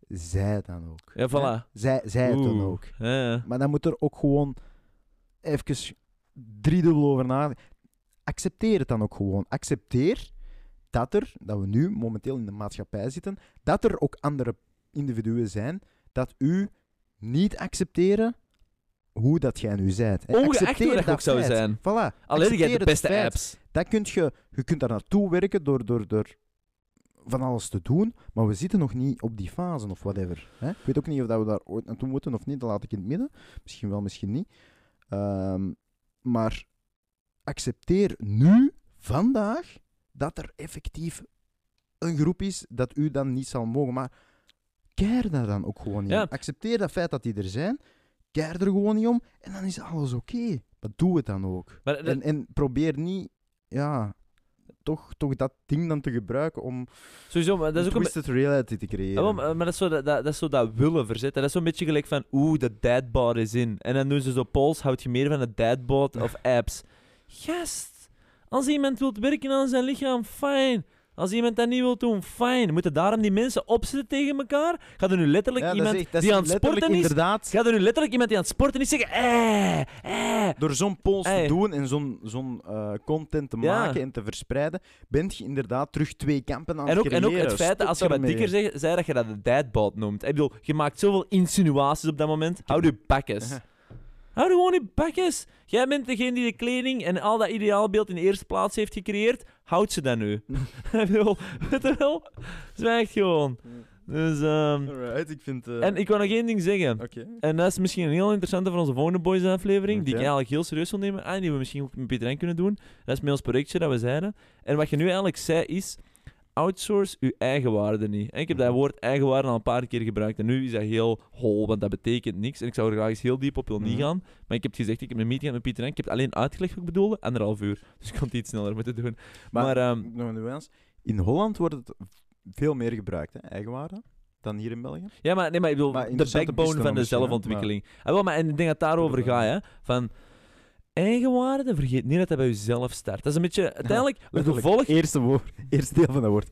zij dan ook. ja voilà. Hè? Zij, zij het dan Oeh. ook. Ja, ja. Maar dan moet er ook gewoon even driedubbel over nadenken. Accepteer het dan ook gewoon. Accepteer dat er, dat we nu momenteel in de maatschappij zitten, dat er ook andere individuen zijn dat u niet accepteren hoe dat jij nu zijt. Ongeacht hoe dat ook zou feit. zijn. Voilà. Alleen jij de beste feit. apps. Dat kunt je, je kunt daar naartoe werken door, door, door van alles te doen, maar we zitten nog niet op die fase of whatever. Hè? Ik weet ook niet of dat we daar ooit naartoe moeten of niet, dat laat ik in het midden. Misschien wel, misschien niet. Ehm, maar accepteer nu, vandaag, dat er effectief een groep is dat u dan niet zal mogen. Maar keer daar dan ook gewoon niet Ja. om. Accepteer dat feit dat die er zijn. Keer er gewoon niet om. En dan is alles oké. Maar doe het dan ook. Maar dat- En, en probeer niet, ja, toch, toch dat ding dan te gebruiken om sowieso, maar dat is ook een een, twisted reality te creëren. Ja, maar, maar dat is, zo dat, dat, dat is zo dat willen verzetten. Dat is zo'n beetje gelijk van, oeh, de dadbot is in. En dan doen ze zo polls, houd je meer van de dadbot of (laughs) apps? Gast, als iemand wil werken aan zijn lichaam, fijn. Als iemand dat niet wil doen, fijn. Moeten daarom die mensen opzetten tegen elkaar? Gaat er nu letterlijk Ja, iemand echt- die aan het sporten is? inderdaad, Gaat er nu letterlijk iemand die aan het sporten is zeggen, eh, eh. door zo'n polls Hey. te doen en zo'n zo'n eh, content te Ja. maken en te verspreiden, bent je inderdaad terug twee kampen aan En het ook, en ook creëren. het feit dat als je wat dikker zei, zei dat je dat de dadbot noemt. Ik bedoel, je maakt zoveel insinuaties op dat moment. Houd je bakjes. Houd gewoon je bakjes. Jij bent degene die de kleding en al dat ideaalbeeld in de eerste plaats heeft gecreëerd. Houd ze dan nu. (laughs) Weet je wel? Zwijg gewoon. Dus, ehm, Alright, ik vind... eh, en ik wil nog één ding zeggen. En dat is misschien een heel interessante voor onze volgende Boys aflevering, die ik eigenlijk heel serieus wil nemen. Ah, die we misschien ook met Pieter en kunnen doen. Dat is met ons projectje dat we zeiden. En wat je nu eigenlijk zei is, outsource je eigen waarde niet. En ik heb dat Mhm. woord eigenwaarde al een paar keer gebruikt. En nu is dat heel hol, want dat betekent niks. En ik zou er graag eens heel diep op willen Mhm. gaan. Maar ik heb gezegd, ik heb een meeting gehad met Pieter en ik heb het alleen uitgelegd wat ik bedoelde. Anderhalf uur. (laughs) Dus ik kon het iets sneller moeten doen. Maar, Maar, ehm, nog een nuance. In Holland wordt het veel meer gebruikt, hè, eigenwaarde, dan hier in België. Ja, maar, nee, maar ik bedoel, Maar de backbone van de zelfontwikkeling. Ah, wel, maar en ik denk dat het daarover gaat, hè. Van eigenwaarde, vergeet niet dat dat bij jezelf start. Dat is een beetje, (laughs) uiteindelijk, het gevolg... Eerste, woord, (laughs) eerste deel van dat woord.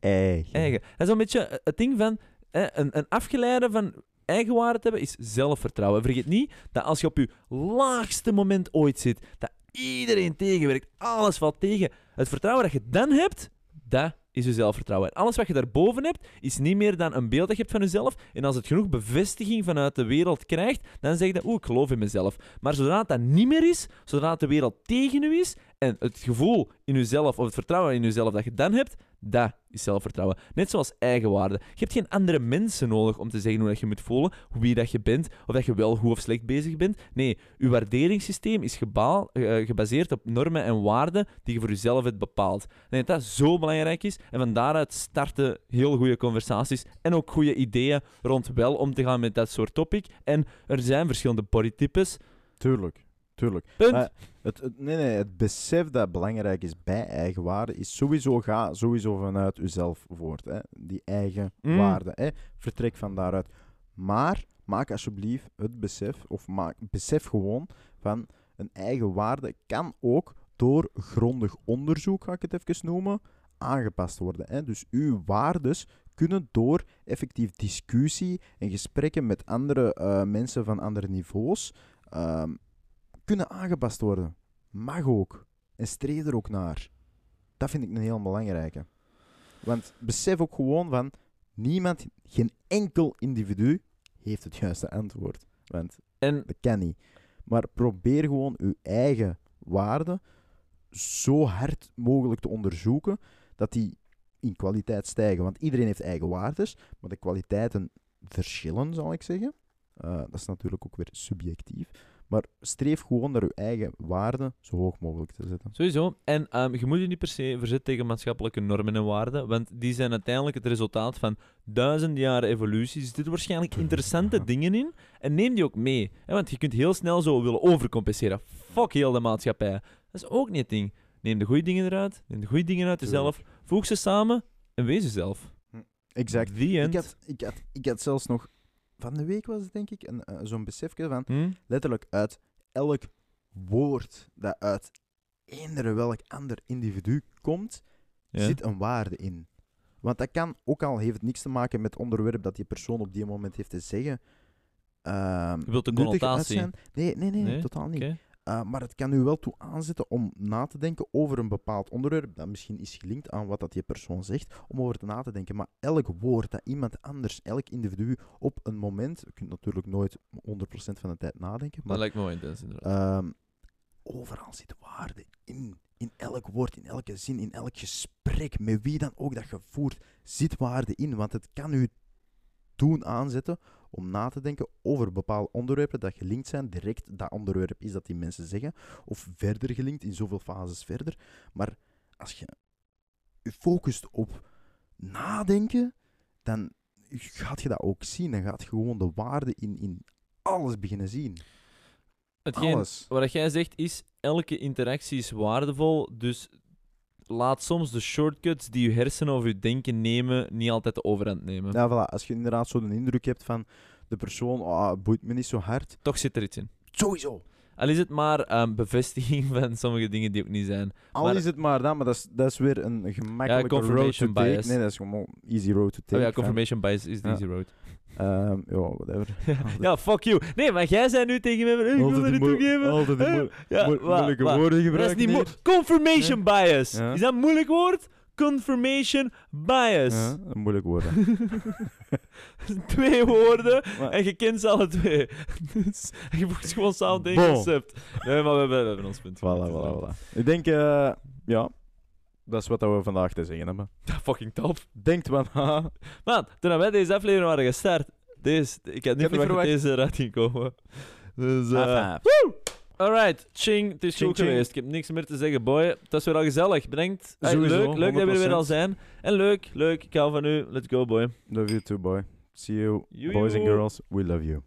Eigen. Eigen. Dat is een beetje het ding van, hè, een, een afgeleide van eigenwaarde te hebben, is zelfvertrouwen. Vergeet niet dat als je op je laagste moment ooit zit, dat iedereen tegenwerkt, alles valt tegen. Het vertrouwen dat je dan hebt, dat is je zelfvertrouwen. En alles wat je daarboven hebt, is niet meer dan een beeld dat je hebt van jezelf. En als het genoeg bevestiging vanuit de wereld krijgt, dan zeg je, oeh, ik geloof in mezelf. Maar zodra dat niet meer is, zodra de wereld tegen u is, en het gevoel in jezelf, of het vertrouwen in jezelf dat je dan hebt, dat is zelfvertrouwen. Net zoals eigenwaarde. Je hebt geen andere mensen nodig om te zeggen hoe dat je moet voelen, wie dat je bent, of dat je wel goed of slecht bezig bent. Nee, je waarderingssysteem is eh, gebaseerd op normen en waarden die je voor jezelf hebt bepaald. Denk dat dat zo belangrijk is. En van daaruit starten heel goede conversaties en ook goede ideeën rond wel om te gaan met dat soort topic. En er zijn verschillende bodytypes. Tuurlijk, tuurlijk. Punt. Maar het, het- nee, nee, het besef dat belangrijk is bij eigenwaarde is sowieso, ga sowieso vanuit uzelf voort. Hè? Die eigen Mm. waarde. Hè? Vertrek van daaruit. Maar maak alsjeblieft het besef, of maak, besef gewoon van een eigen waarde kan ook door grondig onderzoek, ga ik het even noemen, aangepast worden. Hè? Dus uw waardes kunnen door effectief discussie en gesprekken met andere eh, mensen van andere niveaus ehm, kunnen aangepast worden. Mag ook. En streef er ook naar. Dat vind ik een heel belangrijke. Want besef ook gewoon van, niemand, geen enkel individu heeft het juiste antwoord. Want En dat kan niet. Maar probeer gewoon uw eigen waarden zo hard mogelijk te onderzoeken dat die in kwaliteit stijgen. Want iedereen heeft eigen waardes, maar de kwaliteiten verschillen, zal ik zeggen. Eh, dat is natuurlijk ook weer subjectief. Maar streef gewoon naar uw eigen waarden zo hoog mogelijk te zetten. Sowieso. En ehm, je moet je niet per se verzetten tegen maatschappelijke normen en waarden, want die zijn uiteindelijk het resultaat van duizenden jaren evolutie. Er zitten waarschijnlijk interessante dingen in en neem die ook mee. Hè, want je kunt heel snel zo willen overcompenseren. Fuck heel de maatschappij. Dat is ook niet het ding. Neem de goede dingen eruit, neem de goede dingen uit jezelf, voeg ze samen en wees jezelf. Exact. The end. Ik had, ik, had, ik had zelfs nog, van de week was het denk ik, een, eh, zo'n besefje van, Hm? letterlijk uit elk woord dat uit eender welk ander individu komt, Ja. zit een waarde in. Want dat kan, ook al heeft het niks te maken met het onderwerp dat die persoon op die moment heeft te zeggen. ehm, Je wilt de uit connotatie. zijn. Nee, nee, nee, Nee? totaal niet. Uh, maar het kan u wel toe aanzetten om na te denken over een bepaald onderwerp dat misschien is gelinkt aan wat dat die persoon zegt, om over te na te denken. Maar elk woord dat iemand anders, elk individu op een moment, je kunt natuurlijk nooit 100% van de tijd nadenken, Dat maar lijkt me wel intens inderdaad. ehm, overal zit waarde in. In elk woord, in elke zin, in elk gesprek, met wie dan ook dat je voert, zit waarde in. Want het kan u doen aanzetten om na te denken over bepaalde onderwerpen dat gelinkt zijn. Direct dat onderwerp is dat die mensen zeggen. Of verder gelinkt, in zoveel fases verder. Maar als je je focust op nadenken, dan gaat je dat ook zien. Dan gaat je gewoon de waarde in, in alles beginnen zien. Hetgeen Alles. wat jij zegt is, elke interactie is waardevol, dus laat soms de shortcuts die je hersenen of je denken nemen, niet altijd de overhand nemen. Ja, voilà. Als je inderdaad zo de indruk hebt van de persoon, ah, boeit me niet zo hard. Toch zit er iets in. Sowieso. Al is het maar ehm, bevestiging (laughs) van sommige dingen die ook niet zijn. Al Maar- is het maar dat, maar dat is, dat is weer een gemakkelijke road to confirmation take. bias. Nee, dat is gewoon easy road to take. Oh ja, van, confirmation bias is the Ja. easy road. Ehm, ja, whatever. (laughs) ja, fuck you. Nee, maar jij zei nu tegen mij, ik wil die niet toegeven. Altijd die ja, moeilijke wa- woorden Dat is gebruiken niet Confirmation bias. Ja. Is dat een moeilijk woord? Confirmation bias. Ja, een moeilijk woord. (laughs) Twee woorden (laughs) Maar- en je kent ze alle twee. Dus je voegt gewoon samen Bon. concept. Nee, maar we hebben, we hebben ons punt. Voilà, voilà, voilà. Ik denk, eh, ja, dat is wat we vandaag te zeggen hebben. (laughs) eh, Fucking top. Denkt na. (laughs) Man, toen wij deze aflevering waren gestart, deze, ik had niet verwacht dat verwacht. deze eruit ging komen. Dus, eh alright, ching, het is Ching, goed ching. geweest. Ik heb niks meer te zeggen, boy. Het was weer al gezellig. Bedankt. Hey, leuk, leuk dat we er weer al 100%. zijn. En leuk, leuk. Ik hou van u. Let's go, boy. Love you too, boy. See you, boys and girls. We love you.